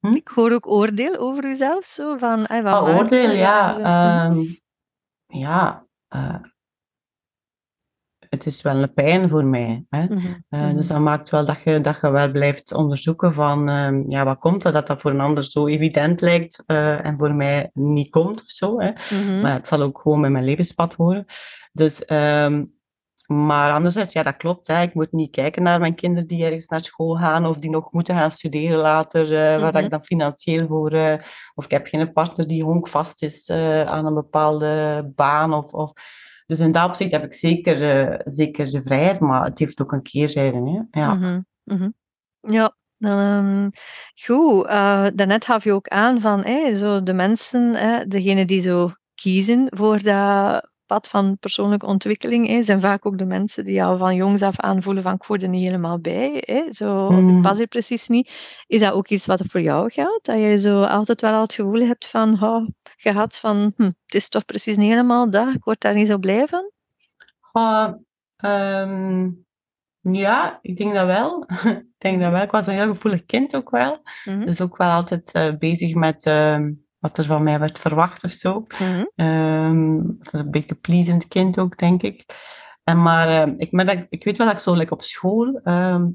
hm? Ik hoor ook oordeel over uzelf. Zo van, wat Oh, oordeel, ja. Hm. ehm, ja. eh, het is wel een pijn voor mij. Hè. Mhm, Eh, mhm. dus dat maakt wel dat je, dat je wel blijft onderzoeken van, ehm, ja, wat komt er dat dat voor een ander zo evident lijkt eh, en voor mij niet komt of zo. Hè. Mhm. Maar het zal ook gewoon met mijn levenspad horen. Dus, ehm, maar anderzijds, ja, dat klopt. Hè. Ik moet niet kijken naar mijn kinderen die ergens naar school gaan of die nog moeten gaan studeren later, eh, waar ik dan financieel voor... of ik heb geen partner die honkvast is aan een bepaalde baan. Of, of... Dus in dat opzicht heb ik zeker, eh, zeker de vrijheid, maar het heeft ook een keerzijde. Hè. Ja. Mhm, mhm. Ja, ehm, goed. eh, daarnet gaf je ook aan van hè, zo de mensen, hè, degene die zo kiezen voor dat pad van persoonlijke ontwikkeling, hè, zijn vaak ook de mensen die al van jongs af aan voelen van ik word er niet helemaal bij. Hè, zo, of ik Mm. pas er precies niet. Is dat ook iets wat voor jou geldt? Dat je zo altijd wel al het gevoel hebt van, oh, gehad van hm, het is toch precies niet helemaal dat, ik word daar niet zo blij van? Ah, ehm, ja, ik denk dat wel. ik denk dat wel. Ik was een heel gevoelig kind ook wel. Mhm, Dus ook wel altijd eh, bezig met ehm, wat er van mij werd verwacht of zo. dat is een beetje pleasend kind ook, denk ik. En maar ehm, ik, merk ik weet wel dat ik zo like op school, ehm,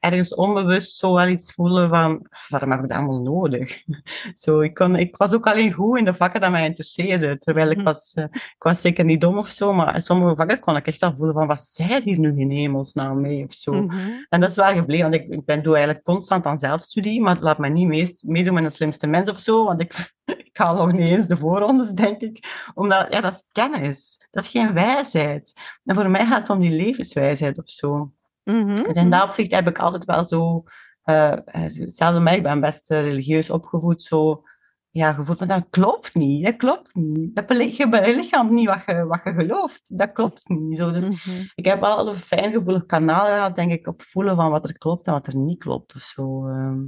ergens onbewust zo wel iets voelen van, waarom heb ik dat allemaal nodig? zo, ik, kon, ik was ook alleen goed in de vakken dat mij interesseerden. Terwijl ik mhm. was, uh, ik was zeker niet dom of zo, maar in sommige vakken kon ik echt al voelen van, wat zei hier nu in hemelsnaam mee of zo. Mhm. En dat is wel gebleven, want ik, ik ben doe eigenlijk constant aan zelfstudie, maar laat me niet meedoen met de slimste mens of zo, want ik, ik haal nog niet eens de voorrondes, denk ik. Omdat, ja, dat is kennis. Dat is geen wijsheid. En voor mij gaat het om die levenswijsheid of zo. Mm Dus in dat opzicht heb ik altijd wel zo, uh, hetzelfde mij, ik ben best uh, religieus opgevoed, zo, ja, gevoeld, maar dat klopt niet, dat klopt niet. Dat lichaam niet wat je, wat je gelooft, dat klopt niet. Zo, dus mhm. ik heb wel een fijn gevoelig kanaal gehad, denk ik, op voelen van wat er klopt en wat er niet klopt of zo. Ehm.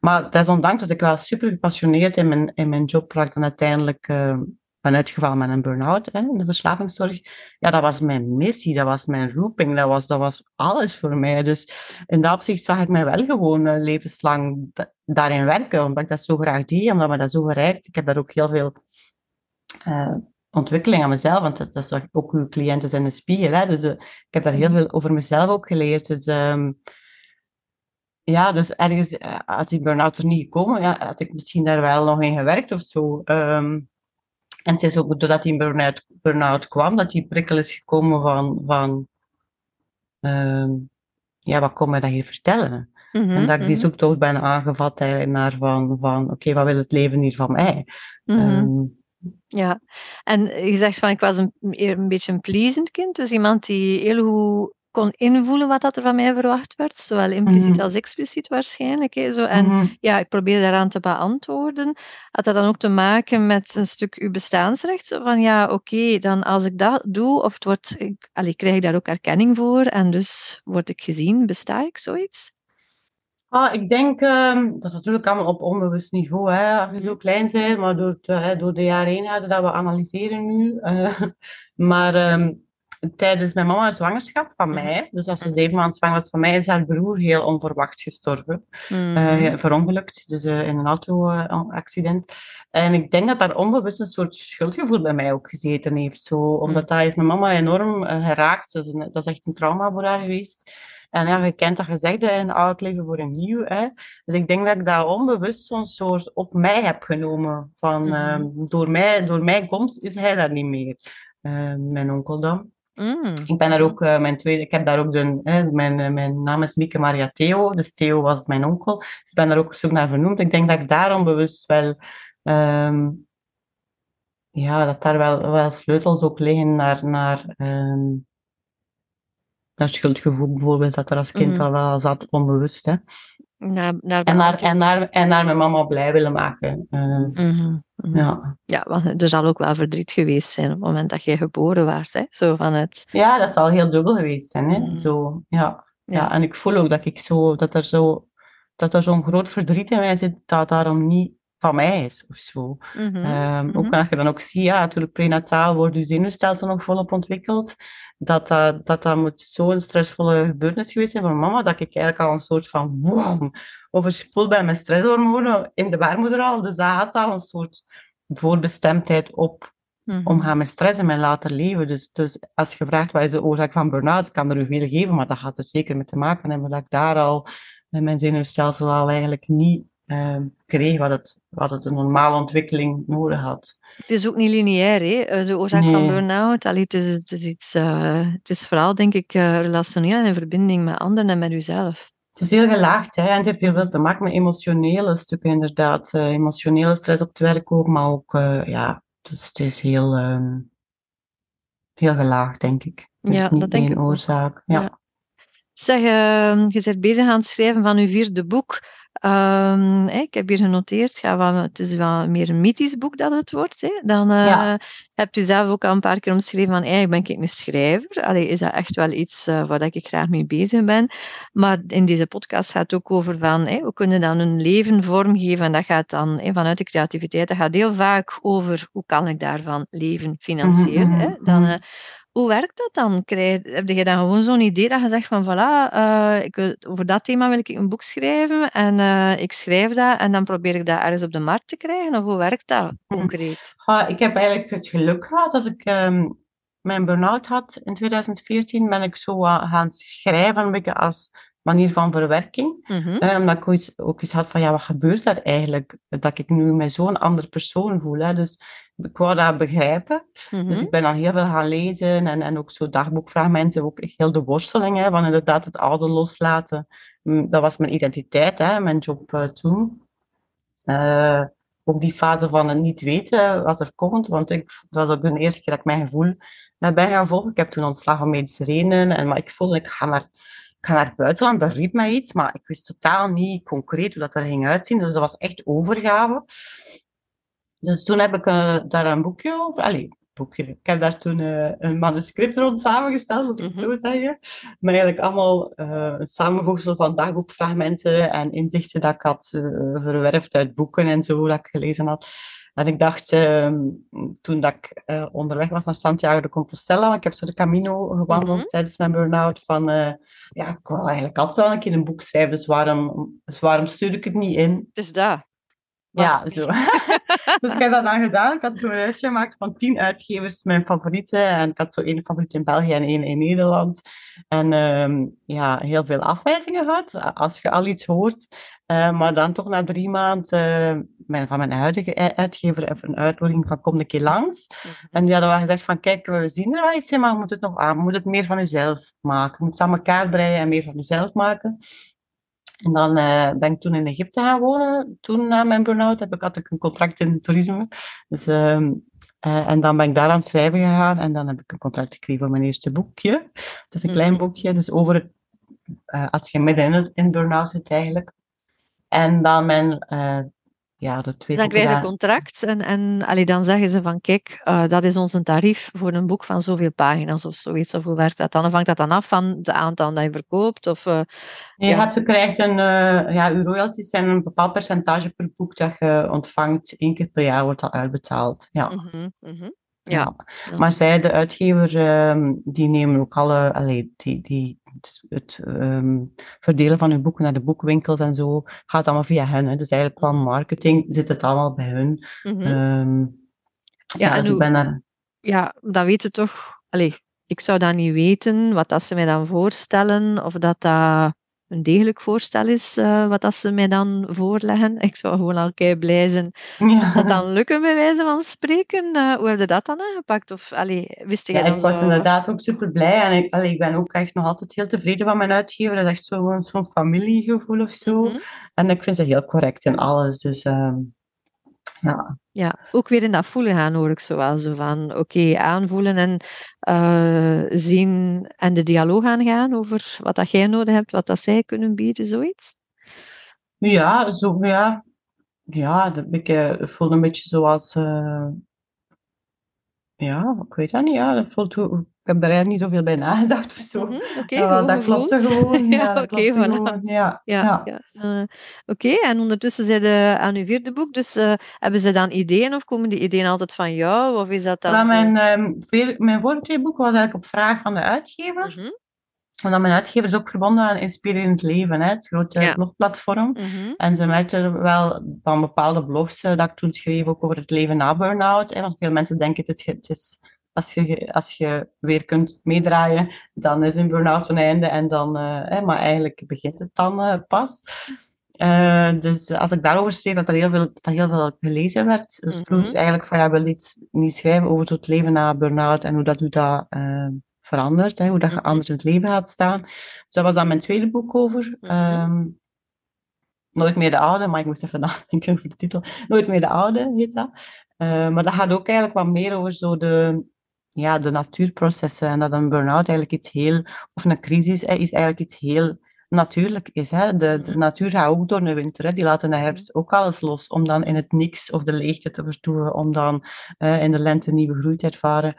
Maar desondanks was ik wel super gepassioneerd in mijn, in mijn job, waar ik dan uiteindelijk ehm, ben uitgevallen met een burn-out in de verslavingszorg. Ja, dat was mijn missie, dat was mijn roeping, dat was, dat was alles voor mij. Dus in dat opzicht zag ik mij wel gewoon uh, levenslang daarin werken, omdat ik dat zo graag deed, omdat me dat zo gereikt. Ik heb daar ook heel veel uh, ontwikkeling aan mezelf, want dat, dat is ook uw cliënten zijn een spiegel. Hè? Dus uh, ik heb daar heel veel over mezelf ook geleerd. Dus um, ja, dus ergens, als die burn-out er niet gekomen, ja, had ik misschien daar wel nog in gewerkt of zo. Um, en het is ook doordat die burn-out burn kwam, dat die prikkel is gekomen van, van uh, ja, wat kom je dat hier vertellen? Mm en dat ik die mhm. zoektocht ben aangevat naar van, van oké, wat wil het leven hier van mij? Mm ja, en je zegt van ik was een, een beetje een pleasend kind, dus iemand die heel goed kon invoelen wat dat er van mij verwacht werd, zowel impliciet mhm. als expliciet waarschijnlijk. Hè, zo. En mhm. ja, ik probeer daaraan te beantwoorden. Had dat dan ook te maken met een stuk uw bestaansrecht? Zo van ja, oké, dan als ik dat doe, of het wordt, ik, allee, krijg ik daar ook erkenning voor en dus word ik gezien, besta ik zoiets? Ah, ik denk, um, dat is natuurlijk allemaal op onbewust niveau, hè, als je zo klein bent, maar door, de, door de jaren heen dat we analyseren nu. Uh, maar um, tijdens mijn mama zwangerschap van mij, dus als ze zeven maanden zwanger was van mij, is haar broer heel onverwacht gestorven. Mm. Uh, verongelukt, dus uh, in een auto-accident. en ik denk dat daar onbewust een soort schuldgevoel bij mij ook gezeten heeft. Zo, omdat mm. dat heeft mijn mama enorm uh, geraakt. Dat is, een, dat is echt een trauma voor haar geweest. En ja, je kent dat gezegd, een oud leven voor een nieuw. Hè. Dus ik denk dat ik dat onbewust zo'n soort op mij heb genomen. Van, mm. door, mij, door mijn komst is hij dat niet meer. mijn onkel dan. Mm. Ik ben daar ook, uh, mijn tweede, ik heb daar ook de, hè, mijn, uh, mijn naam is Mieke Maria Theo, dus Theo was mijn onkel. Dus ik ben daar ook zoek naar vernoemd. Ik denk dat ik daarom bewust wel, um, ja, dat daar wel, wel sleutels ook liggen naar, naar, um, naar schuldgevoel bijvoorbeeld, dat er als kind mm. al wel zat, onbewust. Hè. Naar, naar en, naar, en, naar, en naar mijn mama blij willen maken. Uh, mm -hmm. Ja. ja, want er zal ook wel verdriet geweest zijn op het moment dat je geboren werd. Hè? Zo vanuit... Ja, dat zal heel dubbel geweest zijn. Hè? Mm. Zo, ja. Ja. en ik voel ook dat, ik zo, dat er zo, dat er zo'n groot verdriet in mij zit dat daarom niet van mij is of zo. -hmm. Ook als je dan ook ziet, ja, natuurlijk prenataal wordt je zenuwstelsel nog volop ontwikkeld. Dat dat, dat, dat moet zo'n stressvolle gebeurtenis geweest zijn van mama, dat ik eigenlijk al een soort van wow, overspoeld ben met stresshormonen in de baarmoeder al. Dus dat had al een soort voorbestemdheid op mm omgaan met stress in mijn later leven. Dus, dus als je vraagt wat is de oorzaak van burn-out, kan er u veel geven, maar dat gaat er zeker mee te maken hebben dat ik daar al met mijn zenuwstelsel al eigenlijk niet uh, kreeg wat het, wat het een normale ontwikkeling nodig had. Het is ook niet lineair, hè? Eh, de oorzaak van burn-out. Het is, het, is iets, uh, het is vooral, denk ik, uh, relationeel en in verbinding met anderen en met uzelf. Het is heel gelaagd hè? en het heeft heel veel te maken met emotionele stukken, inderdaad. emotionele stress op het werk ook, maar ook, ja, dus het is heel, um, heel gelaagd, denk ik. Het is ja, niet dat denk één oorzaak. Ja. ja. Zeg, uh, je bent bezig aan het schrijven van uw vierde boek. Um, ik heb hier genoteerd, ja, wat, het is wel meer een mythisch boek dat het wordt. Hè. Dan uh, ja. hebt u zelf ook al een paar keer omschreven van eigenlijk ben ik een schrijver. Allee, is dat echt wel iets uh, waar ik graag mee bezig ben. Maar in deze podcast gaat het ook over van hey, we kunnen dan een leven vormgeven. En dat gaat dan vanuit de creativiteit. Dat gaat heel vaak over hoe kan ik daarvan leven financieel. Mm -hmm. Dan, uh, hoe werkt dat dan? Krijg, heb je dan gewoon zo'n idee dat je zegt van voilà, uh, ik wil, over dat thema wil ik een boek schrijven en uh, ik schrijf dat en dan probeer ik dat ergens op de markt te krijgen? Of hoe werkt dat concreet? Ah, ik heb eigenlijk het geluk gehad als ik um, mijn burn-out had in 2014, ben ik zo gaan schrijven een beetje als manier van verwerking. Mhm. Eh, omdat ik ooit ook eens had van, ja, wat gebeurt daar eigenlijk? Dat ik nu met zo'n andere persoon voel. Hè? Dus ik wou dat begrijpen. Dus Mhm. ik ben dan heel veel gaan lezen en, en ook zo dagboekfragmenten, ook heel de worsteling hè, van inderdaad het oude loslaten. Mm, Dat was mijn identiteit, hè, mijn job eh, toen. Eh, ook die fase van het niet weten wat er komt, want ik, dat was ook de eerste keer dat ik mijn gevoel ben gaan volgen. Ik heb toen ontslag om medische redenen, en, maar ik voelde, ik ga naar, ga naar het buitenland, dat riep mij iets, maar ik wist totaal niet concreet hoe dat er ging uitzien, dus dat was echt overgave. Dus toen heb ik eh, daar een boekje over, allee, boekje. Ik heb daar toen eh, een manuscript rond samengesteld, moet ik het Mhm. zo zeggen. Maar eigenlijk allemaal eh, een samenvoegsel van dagboekfragmenten en inzichten dat ik had verwerfd uit boeken en zo, dat ik gelezen had. En ik dacht, ehm, toen dat ik eh, onderweg was naar Santiago de Compostela, want ik heb zo de Camino gewandeld Mhm. tijdens mijn burn-out, van eh, ja, ik wou eigenlijk altijd wel een keer een boek schrijven, dus waarom, dus waarom stuur ik het niet in? Dus daar. Ja, zo. dus ik heb dat dan gedaan. Ik had zo'n lijstje gemaakt van tien uitgevers, mijn favorieten. En ik had zo één favoriet in België en één in Nederland. En ehm, ja, heel veel afwijzingen gehad, als je al iets hoort. Eh, maar dan toch na drie maanden eh, mijn, van mijn huidige uitgever even een uitnodiging van kom een keer langs. Mhm. En die hadden wel gezegd van, kijk, we zien er wel iets in, maar je moet het nog aan, je moet het meer van jezelf maken. Je moet het aan elkaar breien en meer van jezelf maken. En dan eh, ben ik toen in Egypte gaan wonen. Toen na mijn burn-out heb ik, had ik een contract in toerisme. Dus, ehm, eh, en dan ben ik daar aan het schrijven gegaan. En dan heb ik een contract gekregen voor mijn eerste boekje. Het is een klein Mhm. boekje, dus over het, eh, als je midden in, in burn-out zit eigenlijk. En dan mijn, ja, de twee Dan boeken krijg je een contract en, en allee, dan zeggen ze van kijk, eh, dat is ons een tarief voor een boek van zoveel pagina's of zoiets. Of hoe werkt dat dan? Of hangt dat dan af van het aantal dat je verkoopt? Of, eh, Je Ja. hebt, je krijgt een, eh, ja, je royalties zijn een bepaald percentage per boek dat je ontvangt. Eén keer per jaar wordt dat uitbetaald. Ja. mhm, mhm. Ja. Ja. Ja. Maar zij, de uitgevers, ehm, die nemen ook alle, allee, die, die, het, het, ehm, verdelen van hun boeken naar de boekwinkels en zo, gaat allemaal via hen. Hè. Dus eigenlijk qua Mhm. marketing zit het allemaal bij hun. mhm. Ehm, ja, en dus hoe- daar... ja, dan weten toch... Allee, ik zou dat niet weten, wat dat ze mij dan voorstellen, of dat dat een degelijk voorstel is, eh, wat dat ze mij dan voorleggen. Ik zou gewoon al kei blij zijn als dat dan lukken, bij wijze van spreken. Eh, hoe heb je dat dan aangepakt? Of allee, wist jij Ja, dan ik was inderdaad ook super blij en ik, allee, ik ben ook echt nog altijd heel tevreden van mijn uitgever. Dat is echt zo'n zo'n familiegevoel of zo. Mhm. En ik vind ze heel correct in alles. Dus ehm, ja, Ja, ook weer in dat voelen gaan hoor ik zo van, oké, aanvoelen en eh, zien en de dialoog aangaan over wat dat jij nodig hebt, wat dat zij kunnen bieden, zoiets. ja, zo, ja, ja dat, ik eh, voelde een beetje zoals. eh, ja, ik weet dat niet. Ja, dat voelt, heb er eigenlijk niet zoveel bij nagedacht of zo. Mhm, Ja, dat klopte gevoeld. gewoon. Ja, oké, klopte voilà. gewoon. Ja, Ja, eh, Oké, en ondertussen zijn ze aan uw vierde boek, dus eh, hebben ze dan ideeën of komen die ideeën altijd van jou? Of is dat dan mijn, ehm, veer- mijn vorige twee boeken was eigenlijk op vraag van de uitgever. Mhm, Omdat mijn uitgever is ook verbonden aan Inspirerend Leven, hè, het grote blogplatform. mhm, En ze merkten wel van bepaalde blogs eh, dat ik toen schreef ook over het leven na burn-out. Want veel mensen denken het is, het is als, je, als je weer kunt meedraaien, dan is een burn-out een einde. En dan, eh, maar eigenlijk begint het dan eh, pas. Eh, dus als ik daarover schreef, dat er heel veel, dat er heel veel gelezen werd. Dus Mhm. vroeg eigenlijk van, ja, wil iets niet schrijven over het leven na burn-out en hoe dat u dat verandert, hè, hoe dat je Mhm. anders in het leven gaat staan. Dus dat was dan mijn tweede boek over. Mhm. Ehm, Nooit meer de oude, maar ik moest even nadenken over de titel. Nooit meer de oude heet dat. Maar dat gaat ook eigenlijk wat meer over zo de, ja, de natuurprocessen. En dat een burn-out eigenlijk iets heel, of een crisis hè, is eigenlijk iets heel natuurlijk is. Hè. De, de Mhm. natuur gaat ook door de winter. Hè. Die laat in de herfst ook alles los. Om dan in het niks of de leegte te vertoeven. Om dan eh, in de lente nieuwe groei te ervaren.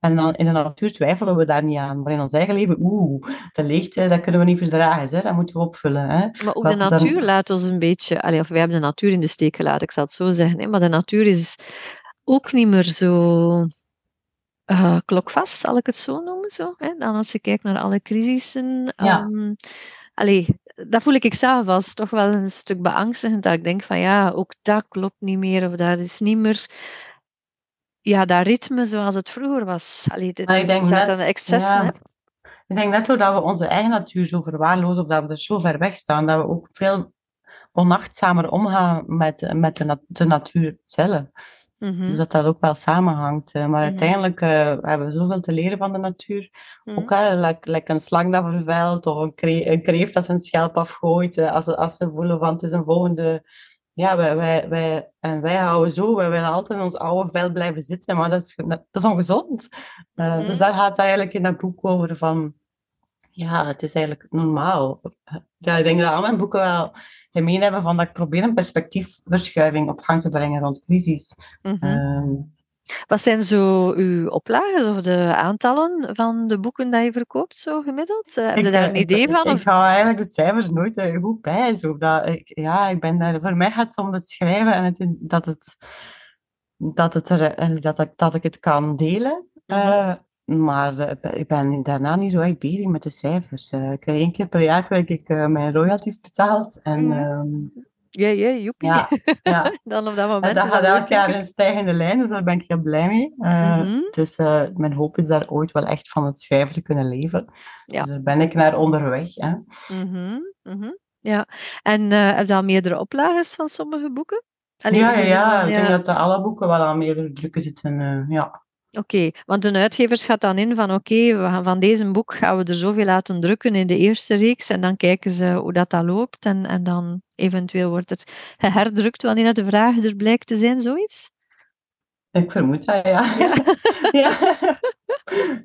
En dan in de natuur twijfelen we daar niet aan. Maar in ons eigen leven, oeh, de leegte, dat kunnen we niet verdragen. Hè. Dat moeten we opvullen. Hè. Maar ook de dan- natuur laat ons een beetje, allee, of wij hebben de natuur in de steek gelaten, ik zal het zo zeggen. Hè, maar de natuur is ook niet meer zo eh, klokvast, zal ik het zo noemen. Zo, hè? Dan als je kijkt naar alle crisissen. Ja. ehm, allee, dat voel ik zelf als toch wel een stuk beangstigend. Dat ik denk van ja, ook dat klopt niet meer. Of daar is niet meer ja, dat ritme zoals het vroeger was. Allee, dit, Maar ik denk net, excessen. ja. hè. ik denk net doordat we onze eigen natuur zo verwaarlozen, of dat we er zo ver weg staan, dat we ook veel onachtzamer omgaan met, met de, de natuur zelf. Mhm. Dus dat dat ook wel samenhangt. eh. Maar Mhm. uiteindelijk eh, hebben we zoveel te leren van de natuur. Mhm. Ook hè, like, like een slang dat vervuilt, of een, kre een kreeft dat zijn schelp afgooit. eh, als, ze, als ze voelen van het is een volgende... Ja, wij, wij, wij, en wij houden zo, wij willen altijd in ons oude vel blijven zitten, maar dat is, dat is ongezond. Dus daar gaat het eigenlijk in dat boek over van... Ja, het is eigenlijk normaal. Ja, ik denk dat al mijn boeken wel gemeen hebben van dat ik probeer een perspectiefverschuiving op gang te brengen rond crisis. Mhm. Ehm, Wat zijn zo uw oplages of de aantallen van de boeken die je verkoopt, zo gemiddeld? Eh, heb je Ik, daar eh, een ik- idee van? Ik, Of... hou eigenlijk de cijfers nooit eh, goed bij. Zo. Dat, ik, ja, ik ben daar, voor mij gaat het om het schrijven en het, dat, het, dat, het er, eh, dat, ik, dat ik het kan delen. Mhm. Maar eh, ik ben daarna niet zo echt bezig met de cijfers. Eh, ik krijg één keer per jaar krijg ik eh, mijn royalties betaald. En Mhm. ehm, Ja, ja, joepie. ja, ja. Dan op dat En moment dat is gaat dat elk jaar in stijgende lijn, dus daar ben ik heel blij mee. Mhm. Dus mijn hoop is daar ooit wel echt van het schrijven te kunnen leven. Ja. Dus daar ben ik naar onderweg. Hè. Mhm, mhm. Ja, en heb je al meerdere oplages van sommige boeken? Ja, ja, ja, ik denk dat de alle boeken wel aan meerdere drukken zitten. ja. Oké, want de uitgever schat dan in van oké, we gaan van deze boek gaan we er zoveel laten drukken in de eerste reeks en dan kijken ze hoe dat, dat loopt en, en dan eventueel wordt het herdrukt wanneer de vraag er blijkt te zijn, zoiets? Ik vermoed dat, ja. Ja. ja.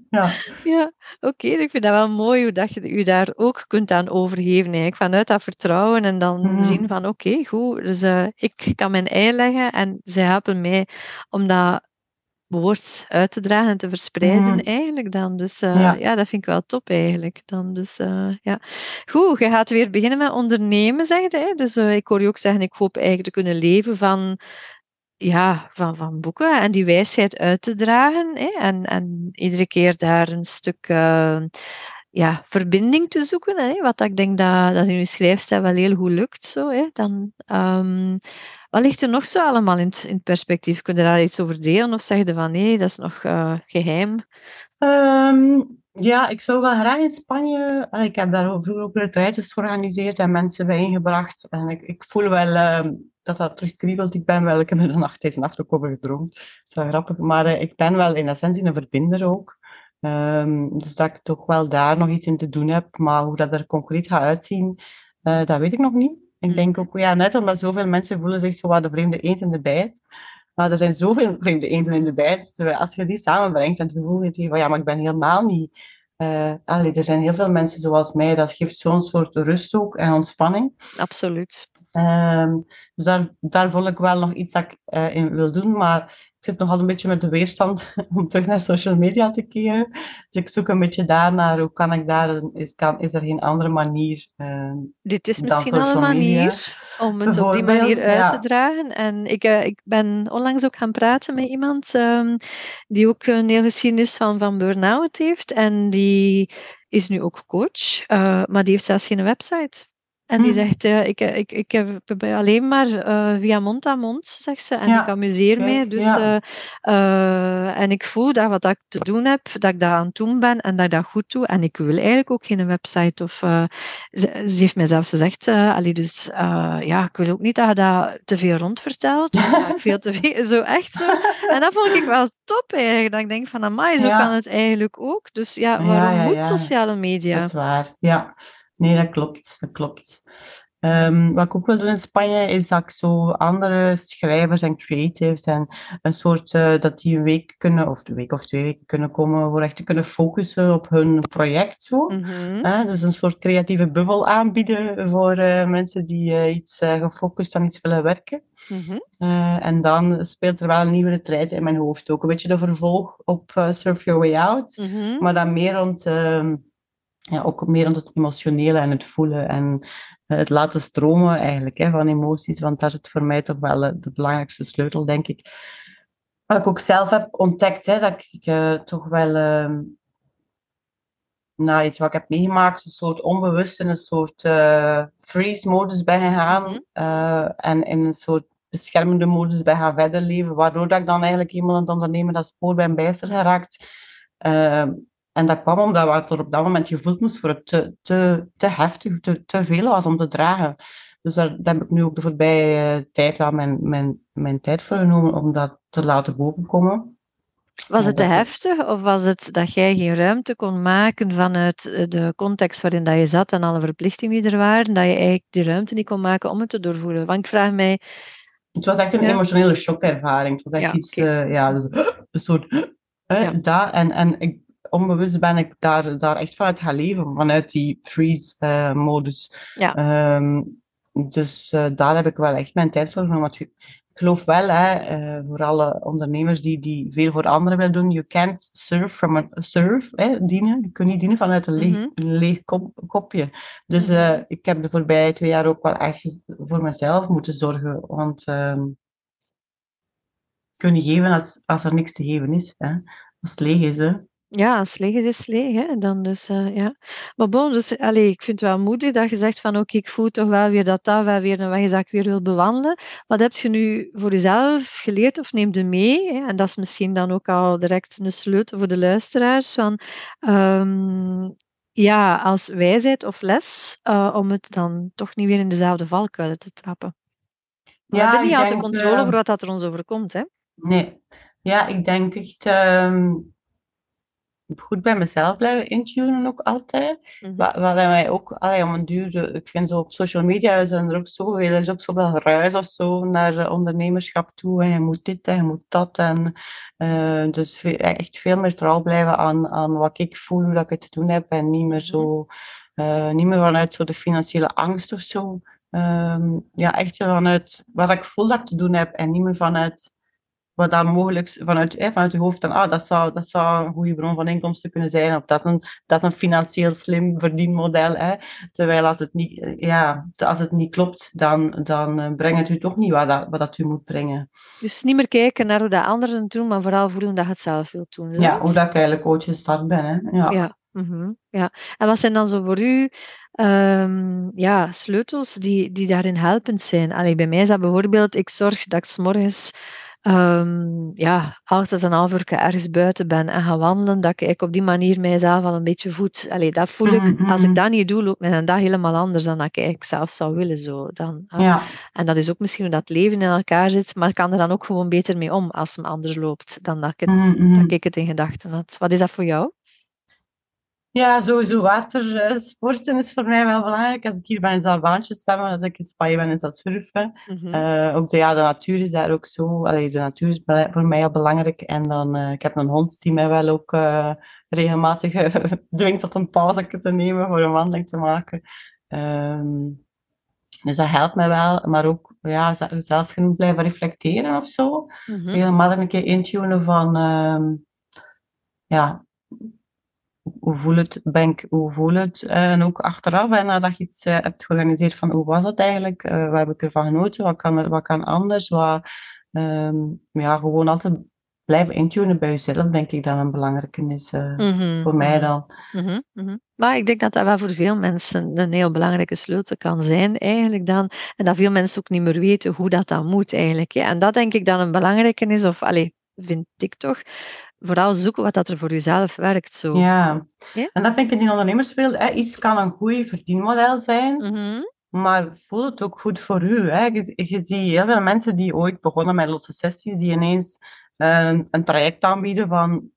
ja. Ja, oké, ik vind dat wel mooi hoe dat je je daar ook kunt aan overgeven, eigenlijk, vanuit dat vertrouwen en dan Mhm. zien van oké, goed, dus eh, ik kan mijn ei leggen en zij helpen mij om dat woord uit te dragen en te verspreiden Mhm. eigenlijk dan. Dus eh, Ja. ja. dat vind ik wel top eigenlijk dan. Dus eh, ja. Goed, je gaat weer beginnen met ondernemen, zeg je. Dus eh, ik hoor je ook zeggen, ik hoop eigenlijk te kunnen leven van ja, van, van boeken en die wijsheid uit te dragen. Hè? En, en iedere keer daar een stuk ja, verbinding te zoeken. Hè? Wat ik denk dat, dat in uw schrijfstijl wel heel goed lukt. Zo, hè? Dan, ehm, wat ligt er nog zo allemaal in het, in perspectief? Kun je daar iets over delen of zeg je van nee, dat is nog eh, geheim? Ehm, ja, ik zou wel graag in Spanje. Ik heb daar vroeger ook retreats georganiseerd en mensen bijeengebracht. En ik, ik voel wel ehm, dat dat terugkriebelt. Ik ben wel, ik heb er de nacht deze nacht ook over gedroomd. Dat is wel grappig. Maar eh, ik ben wel in essentie een verbinder ook. Ehm, dus dat ik toch wel daar nog iets in te doen heb. Maar hoe dat er concreet gaat uitzien, eh, dat weet ik nog niet. Ik denk ook, ja, net omdat zoveel mensen voelen zich zo wat de vreemde eend in de bijt. Maar er zijn zoveel vreemde eenden in de bijt. Terwijl Als je die samenbrengt en dan voel je van ja, maar ik ben helemaal niet. eh allee, er zijn heel veel mensen zoals mij, dat geeft zo'n soort rust ook en ontspanning. Absoluut. Ehm, dus daar, daar vond ik wel nog iets dat ik eh, in wil doen, maar ik zit nogal een beetje met de weerstand om terug naar social media te keren. Dus ik zoek een beetje daarnaar, hoe kan ik daar, is, kan, is er geen andere manier? ehm, Dit is misschien al een manier om het op die manier uit te dragen. En ik, eh, ik ben onlangs ook gaan praten met iemand ehm, die ook een hele geschiedenis van, van burn-out heeft. En die is nu ook coach, eh, maar die heeft zelfs geen website. En die Hm. zegt, eh, ik, ik, ik heb alleen maar eh, via mond aan mond, zegt ze. En Ja, ik amuseer kijk, mij. Dus, ja. eh, eh, en ik voel dat wat ik te doen heb, dat ik dat aan het doen ben en dat ik dat goed doe. En ik wil eigenlijk ook geen website. Of, eh, ze, ze heeft mij zelfs gezegd, eh allee, dus eh, ja, ik wil ook niet dat je dat te veel rondvertelt. ik veel te veel, zo echt zo. En dat vond ik wel top eigenlijk. Dat ik denk van, amai, zo Ja. kan het eigenlijk ook. Dus ja, waarom moet sociale media? Dat is waar, ja. Nee, dat klopt, dat klopt. Ehm, wat ik ook wil doen in Spanje, is dat ik zo andere schrijvers en creatives en een soort, eh, dat die een week kunnen, of een week of twee weken kunnen komen, voor echt te kunnen focussen op hun project zo. Mhm. Dus een soort creatieve bubbel aanbieden voor eh, mensen die eh, iets gefocust aan iets willen werken. Mhm. En dan speelt er wel een nieuwe retreat in mijn hoofd ook. Een beetje de vervolg op Surf Your Way Out. Mhm. Maar dan meer rond, ehm, ja, ook meer rond het emotionele en het voelen en eh, het laten stromen eigenlijk hè, van emoties. Want daar zit voor mij toch wel eh, de belangrijkste sleutel, denk ik. Wat ik ook zelf heb ontdekt, hè, dat ik eh, toch wel ehm, nou, iets wat ik heb meegemaakt, een soort onbewust in een soort eh, freeze-modus ben gegaan. Mhm. en in een soort beschermende modus ben gaan verder leven, waardoor dat ik dan eigenlijk eenmaal aan het ondernemen dat spoor ben bijster geraakt. En dat kwam omdat wat er op dat moment gevoeld moest voor het te, te, te heftig, te, te veel was om te dragen. Dus daar, daar heb ik nu ook de voorbije tijd wel mijn, mijn, mijn tijd voor genomen om dat te laten bovenkomen. Was het te heftig of was het dat jij geen ruimte kon maken vanuit de context waarin dat je zat en alle verplichtingen die er waren, dat je eigenlijk die ruimte niet kon maken om het te doorvoelen? Want ik vraag mij... Het was echt een Ja. emotionele shockervaring. Het was echt Ja, iets, eh, ja, dus, een soort... eh, Ja. dat, en en ik, onbewust ben ik daar, daar echt vanuit gaan leven, vanuit die freeze-modus. Ja. Ehm, dus eh, daar heb ik wel echt mijn tijd voor genomen. Want ik geloof wel, hè, eh, voor alle ondernemers die, die veel voor anderen willen doen, you can't serve from a serve, hè, dienen. Je kunt niet dienen vanuit een leeg, Mhm. een leeg kop- kopje. Dus Mhm. eh, ik heb de voorbije twee jaar ook wel echt voor mezelf moeten zorgen. Want ehm kun je geven als, als er niks te geven is. Hè? Als het leeg is. Hè? Ja, als leeg is, is het leeg. Hè? Dan dus, eh, ja. Maar bon, dus, allee, ik vind het wel moedig dat je zegt van oké, ik voel toch wel weer dat dat wel weer een weg is dat ik weer wil bewandelen. Wat heb je nu voor jezelf geleerd of neem je mee? Hè? En dat is misschien dan ook al direct een sleutel voor de luisteraars. Van, ehm, ja, als wijsheid of les, eh, om het dan toch niet weer in dezelfde valkuilen te trappen. We Ja, hebben niet altijd controle eh, over wat dat er ons overkomt. Hè? Nee. Ja, ik denk echt ehm, goed bij mezelf blijven intunen ook altijd. Mhm. Wat, wat mij ook, allee, om een duur, de- ik vind zo op social media zijn er ook zoveel, er is ook zoveel ruis of zo naar ondernemerschap toe. En je moet dit en je moet dat. En, eh, dus echt veel meer trouw blijven aan, aan wat ik voel, hoe dat ik het te doen heb. En niet meer zo, eh, niet meer vanuit zo de financiële angst of zo. Ehm, ja, echt vanuit wat ik voel dat ik te doen heb. En niet meer vanuit wat dan mogelijk vanuit, eh, vanuit je hoofd dan, ah, dat zou, dat zou een goede bron van inkomsten kunnen zijn, of dat, een, dat is een financieel slim verdienmodel. Hè. Terwijl als het niet, eh, ja, als het niet klopt, dan, dan eh, brengt het u toch niet wat dat, wat dat u moet brengen. Dus niet meer kijken naar hoe de anderen doen, maar vooral voelen dat je het zelf wilt doen. Ja, hoe dat ik eigenlijk ooit gestart ben. Hè. Ja. Ja, mhm, ja. En wat zijn dan zo voor u ehm, ja, sleutels die, die daarin helpend zijn? Allee, bij mij is dat bijvoorbeeld, ik zorg dat ik 's morgens ehm, ja, altijd een half uur ergens buiten ben en ga wandelen, dat ik op die manier mijzelf al een beetje voed. Allee, dat voel ik, Mhm, als ik mhm. dat niet doe, loopt mijn dag helemaal anders dan dat ik eigenlijk zelf zou willen. Zo. Dan, ah, Ja. En dat is ook misschien hoe dat leven in elkaar zit, maar ik kan er dan ook gewoon beter mee om als het me anders loopt dan dat ik het, Mhm, mhm. dat ik het in gedachten had. Wat is dat voor jou? Ja, sowieso watersporten is voor mij wel belangrijk. Als ik hier ben, is dat baantjes zwemmen. Als ik in Spanje ben, is dat surfen. Mhm. Eh, ook de, ja, de natuur is daar ook zo. Allee, de natuur is voor mij heel belangrijk. En dan, eh, ik heb een hond die mij wel ook eh, regelmatig eh, dwingt tot een pauze te nemen voor een wandeling te maken. Ehm, dus dat helpt mij wel. Maar ook ja, zelf genoeg blijven reflecteren of zo. Mhm. Regelmatig een keer intunen van, ehm, ja, hoe voel het, ben ik, hoe voel het? Eh, en ook achteraf, en nadat je iets eh, hebt georganiseerd, van hoe was het eigenlijk? Eh, wat heb ik ervan genoten? Wat kan, er, wat kan anders? Wat, ehm, ja, gewoon altijd blijven intunen bij jezelf, denk ik dat een belangrijke is. Mhm, voor mij mhm, dan. mhm. Maar ik denk dat dat wel voor veel mensen een heel belangrijke sleutel kan zijn, eigenlijk dan. En dat veel mensen ook niet meer weten hoe dat dan moet, eigenlijk. hè. En dat denk ik dan een belangrijke is, of allee, vind ik toch, vooral zoeken wat dat er voor jezelf werkt. Zo. Ja. Ja? En dat vind ik in die ondernemerswereld, hè, iets kan een goed verdienmodel zijn, Mhm, Maar voel het ook goed voor u. Hè? Je, je ziet heel veel mensen die ooit begonnen met losse sessies, die ineens een, een traject aanbieden van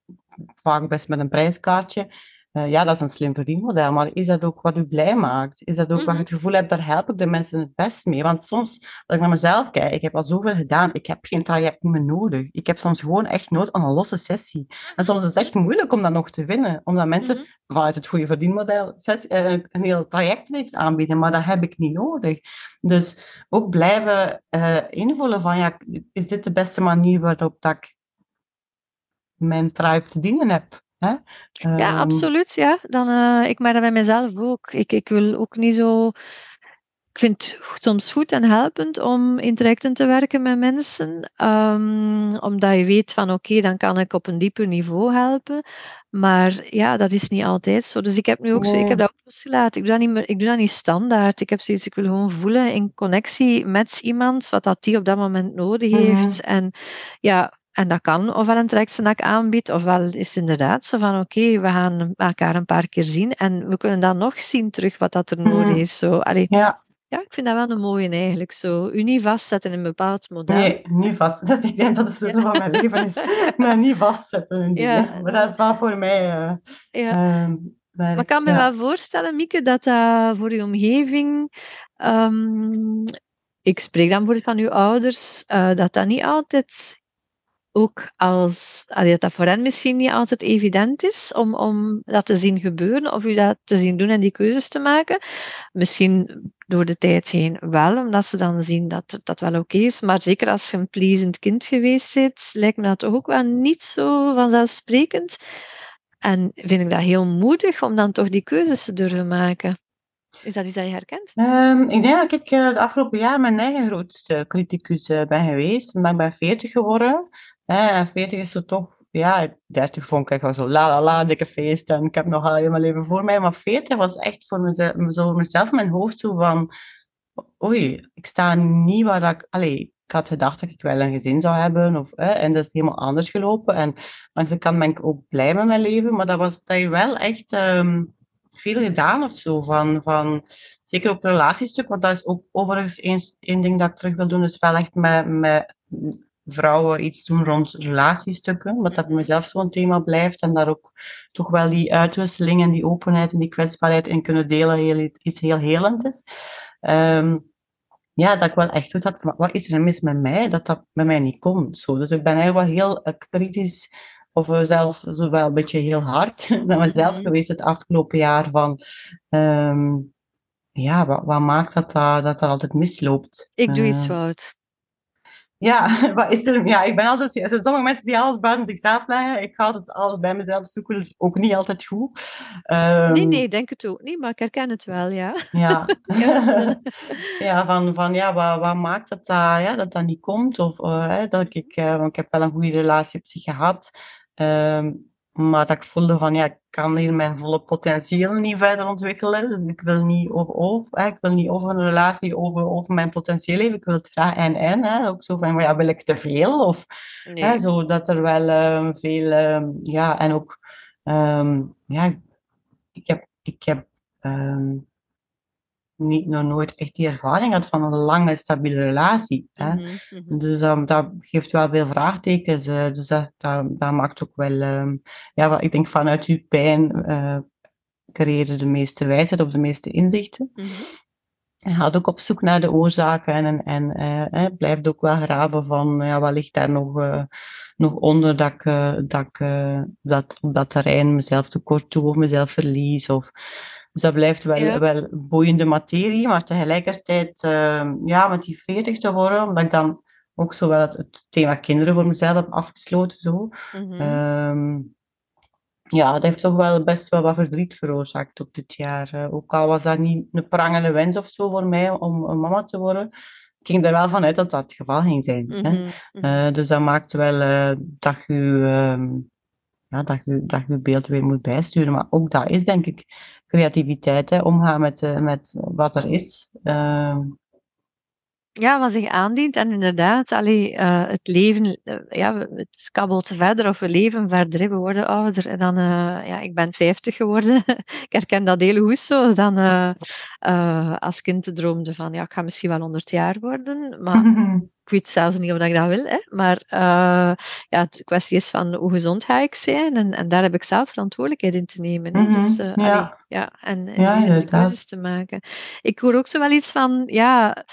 vaak best met een prijskaartje. Eh, ja, dat is een slim verdienmodel, maar is dat ook wat u blij maakt? Is dat ook wat Mhm. je het gevoel hebt, daar help ik de mensen het best mee? Want soms, als ik naar mezelf kijk, ik heb al zoveel gedaan, ik heb geen traject meer nodig. Ik heb soms gewoon echt nood aan een losse sessie. En soms is het echt moeilijk om dat nog te vinden, omdat mensen mhm. vanuit het goede verdienmodel sessie, eh, een heel trajectreeks aanbieden, maar dat heb ik niet nodig. Dus ook blijven eh, invullen van, ja, is dit de beste manier waarop dat ik mijn tribe te dienen heb? Hè? Ja, Ehm, absoluut. Ja. Dan, eh, ik merk dat bij mezelf ook. Ik, ik wil ook niet zo. Ik vind het soms goed en helpend om in trajecten te werken met mensen, ehm, omdat je weet van oké, dan kan ik op een dieper niveau helpen. Maar ja, dat is niet altijd zo. Dus ik heb nu ook zo, ik heb Nee. dat ook losgelaten. Ik doe dat niet meer, ik doe dat niet standaard. Ik heb zoiets, ik wil gewoon voelen in connectie met iemand wat dat die op dat moment nodig Mhm. heeft. En ja, En dat kan ofwel een treksenak aanbiedt, ofwel is het inderdaad zo van oké, we gaan elkaar een paar keer zien en we kunnen dan nog zien terug wat dat er nodig is. Zo, allee, Ja, ja, ik vind dat wel een mooie eigenlijk. Zo, u niet vastzetten in een bepaald model. nee, niet vast. Dat, ik denk dat het sleutel van mijn leven is. Maar niet vastzetten in. Ja. Maar dat is wel voor mij eh Ja. ehm, Maar ik kan me wel voorstellen, Mieke, dat dat voor je omgeving, ehm, ik spreek dan voor van uw ouders, eh, dat dat niet altijd ook als, allee, dat voor hen misschien niet altijd evident is om, om dat te zien gebeuren of u dat te zien doen en die keuzes te maken. Misschien door de tijd heen wel, omdat ze dan zien dat dat wel oké is. Maar zeker als je een plezend kind geweest bent, lijkt me dat ook wel niet zo vanzelfsprekend. En vind ik dat heel moedig om dan toch die keuzes te durven maken. Is dat iets dat je herkent? Ehm, ik denk dat ik eh, het afgelopen jaar mijn eigen grootste criticus eh, ben geweest. Omdat ik ben 40 geworden. En 40 is zo toch... Ja, 30 vond ik wel zo la la la, dikke feest. En ik heb nog al mijn leven voor mij. Maar 40 was echt voor mezelf, voor mezelf mijn hoofd zo van... Oei, ik sta niet waar ik... Allee, ik had gedacht dat ik wel een gezin zou hebben. Of, en dat is helemaal anders gelopen. En de kant ben ik ook blij met mijn leven. Maar dat was dat je wel echt... ehm, veel gedaan of zo. Van, van, zeker het relatiestuk, want dat is ook overigens één, ding dat ik terug wil doen. Dus wel echt met, met vrouwen iets doen rond relatiestukken. Wat dat bij mezelf zo'n thema blijft. En daar ook toch wel die uitwisseling en die openheid en die kwetsbaarheid in kunnen delen heel, iets heel helend is. Ehm, ja, dat ik wel echt goed van, wat is er mis met mij, dat dat bij mij niet komt. Zo. Dus ik ben eigenlijk wel heel eh, kritisch of zelf zo wel een beetje heel hard naar mezelf Mhm. geweest het afgelopen jaar van ehm, ja, wat, wat maakt dat dat, dat dat altijd misloopt? Ik doe iets Eh, fout. ja, wat is er? Ja, ik ben altijd. Er zijn sommige mensen die alles buiten zichzelf leggen. Ik ga altijd alles bij mezelf zoeken, dus ook niet altijd goed. Ehm, Nee, nee, denk het ook niet, maar ik herken het wel, ja. Ja, Ja. van, van ja, wat, wat maakt dat dat, ja, dat dat niet komt? Of eh, dat ik, eh, want ik heb wel een goede relatie op zich gehad, ehm, maar dat ik voelde van ja, ik kan hier mijn volle potentieel niet verder ontwikkelen. Dus ik wil niet over, over, ik wil niet over een relatie, over, over mijn potentieel leven. Ik wil het graag en en. Hè, ook zo van, ja, wil ik te veel? Of Nee. Hè, zo dat er wel ehm, veel, ehm, ja, en ook, ja, ik heb, ik heb niet, nog nooit echt die ervaring gehad van een lange, stabiele relatie. Hè. Mhm, mhm. Dus dat geeft wel veel vraagtekens. eh, dus dat, dat, dat maakt ook wel, ehm, ja, wat ik denk vanuit uw pijn eh creëren de meeste wijsheid of de meeste inzichten. Mhm. En gaat ook op zoek naar de oorzaken en, en eh, eh, blijft ook wel graven van ja, wat ligt daar nog, nog onder dat ik, dat ik dat, op dat terrein mezelf tekort doe of mezelf verlies. Of, dus dat blijft wel, Ja. wel boeiende materie, maar tegelijkertijd eh, ja, met die 40 te worden, omdat ik dan ook zo wel het, het thema kinderen voor mezelf heb afgesloten. Zo. Mhm. Ehm, ja, dat heeft toch wel best wel wat verdriet veroorzaakt ook dit jaar. Eh, ook al was dat niet een prangende wens of zo voor mij om een mama te worden, ik ging er wel vanuit dat dat het geval ging zijn. hè. Mhm, mhm. Eh, dus dat maakt wel eh, dat je ehm, ja, dat je dat je beeld weer moet bijsturen. Maar ook dat is denk ik creativiteit, hè, omgaan met, eh, met wat er is. Ehm, Ja, wat zich aandient. En inderdaad, allee, eh, het leven, eh, ja, het kabbelt verder of we leven verder. hè. We worden ouder. En dan, ja, ik ben 50 geworden. ik herken dat heel goed zo. Dan als kind droomde van, ja, ik ga misschien wel 100 jaar worden. Maar weet zelfs niet of ik dat wil. Hè. Maar eh, ja, de kwestie is van hoe gezond ga ik zijn. En, en daar heb ik zelf verantwoordelijkheid in te nemen. Hè. Mhm, Dus, eh, ja. allee, ja, en, en Ja, die inderdaad. keuzes te maken. Ik hoor ook zo wel iets van, ja,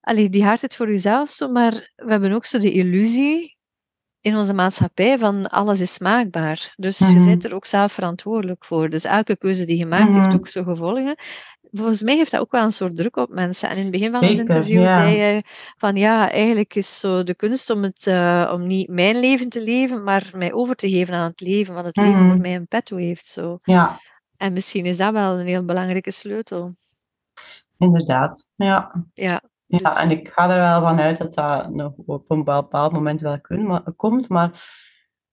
allee, die hardheid voor jezelf, zo, maar we hebben ook zo de illusie in onze maatschappij van alles is maakbaar. Dus je Mhm. bent er ook zelf verantwoordelijk voor. Dus elke keuze die je maakt heeft Mhm. ook zo gevolgen. Volgens mij heeft dat ook wel een soort druk op mensen. En in het begin van ons Zeker, interview ja. zei je van ja, eigenlijk is zo de kunst om, het, eh, om niet mijn leven te leven, maar mij over te geven aan het leven, want het leven Mhm. voor mij een petto heeft. Zo. ja, En misschien is dat wel een heel belangrijke sleutel. inderdaad. Ja. Ja, Ja, Dus- en ik ga er wel van uit dat dat nog op een bepaald moment wel kun, maar, komt. Maar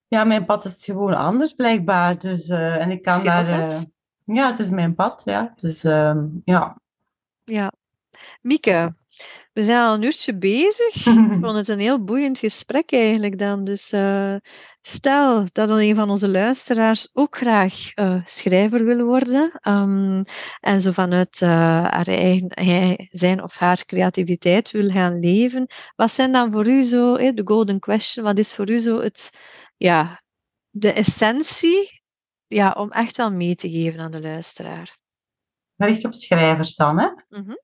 ja, mijn pad is gewoon anders blijkbaar. Dus, eh, en ik kan Is daar... eh, ja, het is mijn pad, ja. Dus ehm, ja. ja. Mieke, we zijn al een uurtje bezig. Ik vond het een heel boeiend gesprek eigenlijk dan. Dus uh, stel dat een van onze luisteraars ook graag uh, schrijver wil worden um, en zo vanuit uh, haar eigen, hij, zijn of haar creativiteit wil gaan leven. Wat zijn dan voor u zo, de golden question, wat is voor u zo het, ja, de essentie ja, om echt wel mee te geven aan de luisteraar? Gericht op schrijvers dan, hè? Mm -hmm.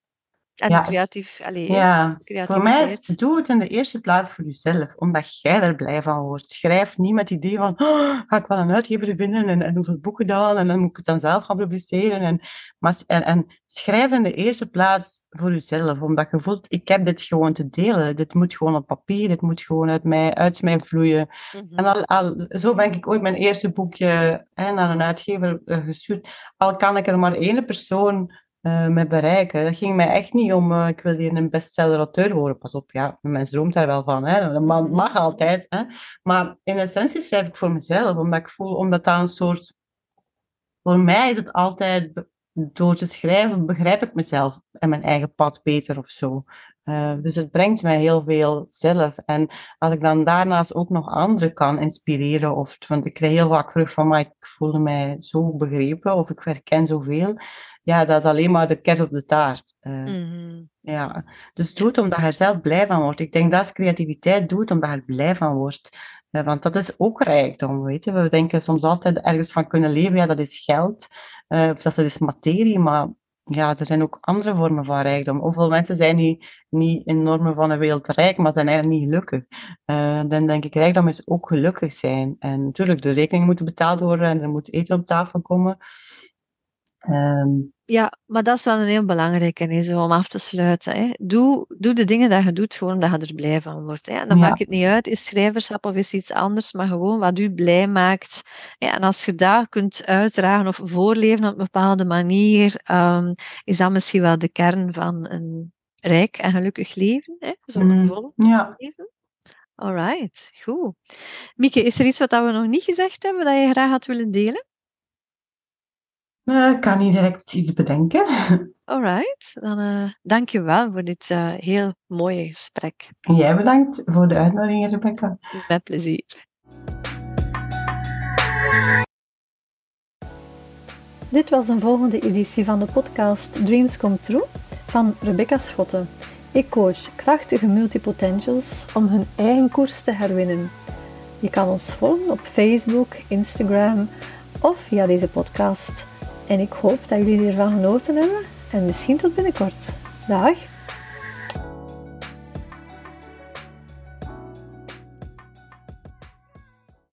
En ja, creatief, allez, ja. voor mij is doe het in de eerste plaats voor jezelf, omdat jij er blij van wordt. Schrijf niet met het idee van, oh, ga ik wel een uitgever vinden en, en hoeveel boeken dan, en dan moet ik het dan zelf gaan publiceren. En, maar, en, en schrijf in de eerste plaats voor jezelf, omdat je voelt, ik heb dit gewoon te delen. Dit moet gewoon op papier, dit moet gewoon uit mij, uit mij vloeien. Mm -hmm. En al, al, zo ben ik ooit mijn eerste boekje hè, naar een uitgever uh, gestuurd. Al kan ik er maar één persoon uh, met bereiken. Dat ging mij echt niet om, uh, ik wil hier een bestseller-auteur worden. Pas op, ja, mensen droomt daar wel van. Hè. Dat mag, mag altijd. Hè. Maar in essentie schrijf ik voor mezelf, omdat ik voel, omdat dat een soort... Voor mij is het altijd, door te schrijven, begrijp ik mezelf en mijn eigen pad beter of zo. Uh, dus het brengt mij heel veel zelf. En als ik dan daarnaast ook nog anderen kan inspireren, of, want ik krijg heel vaak terug van, maar ik voelde mij zo begrepen, of ik herken zoveel, ja, dat is alleen maar de kers op de taart. Uh, mm-hmm. ja. Dus doe het omdat je er zelf blij van wordt. Ik denk dat is creativiteit, doe het omdat je er blij van wordt. Uh, want dat is ook rijkdom, weet je. We denken soms altijd ergens van kunnen leven, ja, dat is geld, uh, of dat is materie, maar ja, er zijn ook andere vormen van rijkdom. Hoeveel mensen zijn niet, niet in normen van een wereld rijk, maar zijn eigenlijk niet gelukkig. Uh, dan denk ik, rijkdom is ook gelukkig zijn. En natuurlijk, de rekening moet betaald worden en er moet eten op tafel komen. Um, ja, maar dat is wel een heel belangrijke is om af te sluiten. Hè. Doe, doe de dingen dat je doet gewoon omdat je er blij van wordt. Hè. Dan ja. maakt het niet uit, is schrijverschap of is iets anders, maar gewoon wat u blij maakt. Ja, en als je dat kunt uitdragen of voorleven op een bepaalde manier, um, is dat misschien wel de kern van een rijk en gelukkig leven. Zo'n mm. vol ja. leven. Alright, goed. Mieke, is er iets wat we nog niet gezegd hebben dat je graag had willen delen? Uh, ik kan niet direct iets bedenken. Alright, dan uh, dank je wel voor dit uh, heel mooie gesprek. En jij bedankt voor de uitnodiging, Rebecca. Met plezier. Dit was een volgende editie van de podcast Dreams Come True van Rebecca Schotten. Ik coach krachtige multipotentials om hun eigen koers te herwinnen. Je kan ons volgen op Facebook, Instagram of via deze podcast. En ik hoop dat jullie ervan genoten hebben en misschien tot binnenkort. Dag!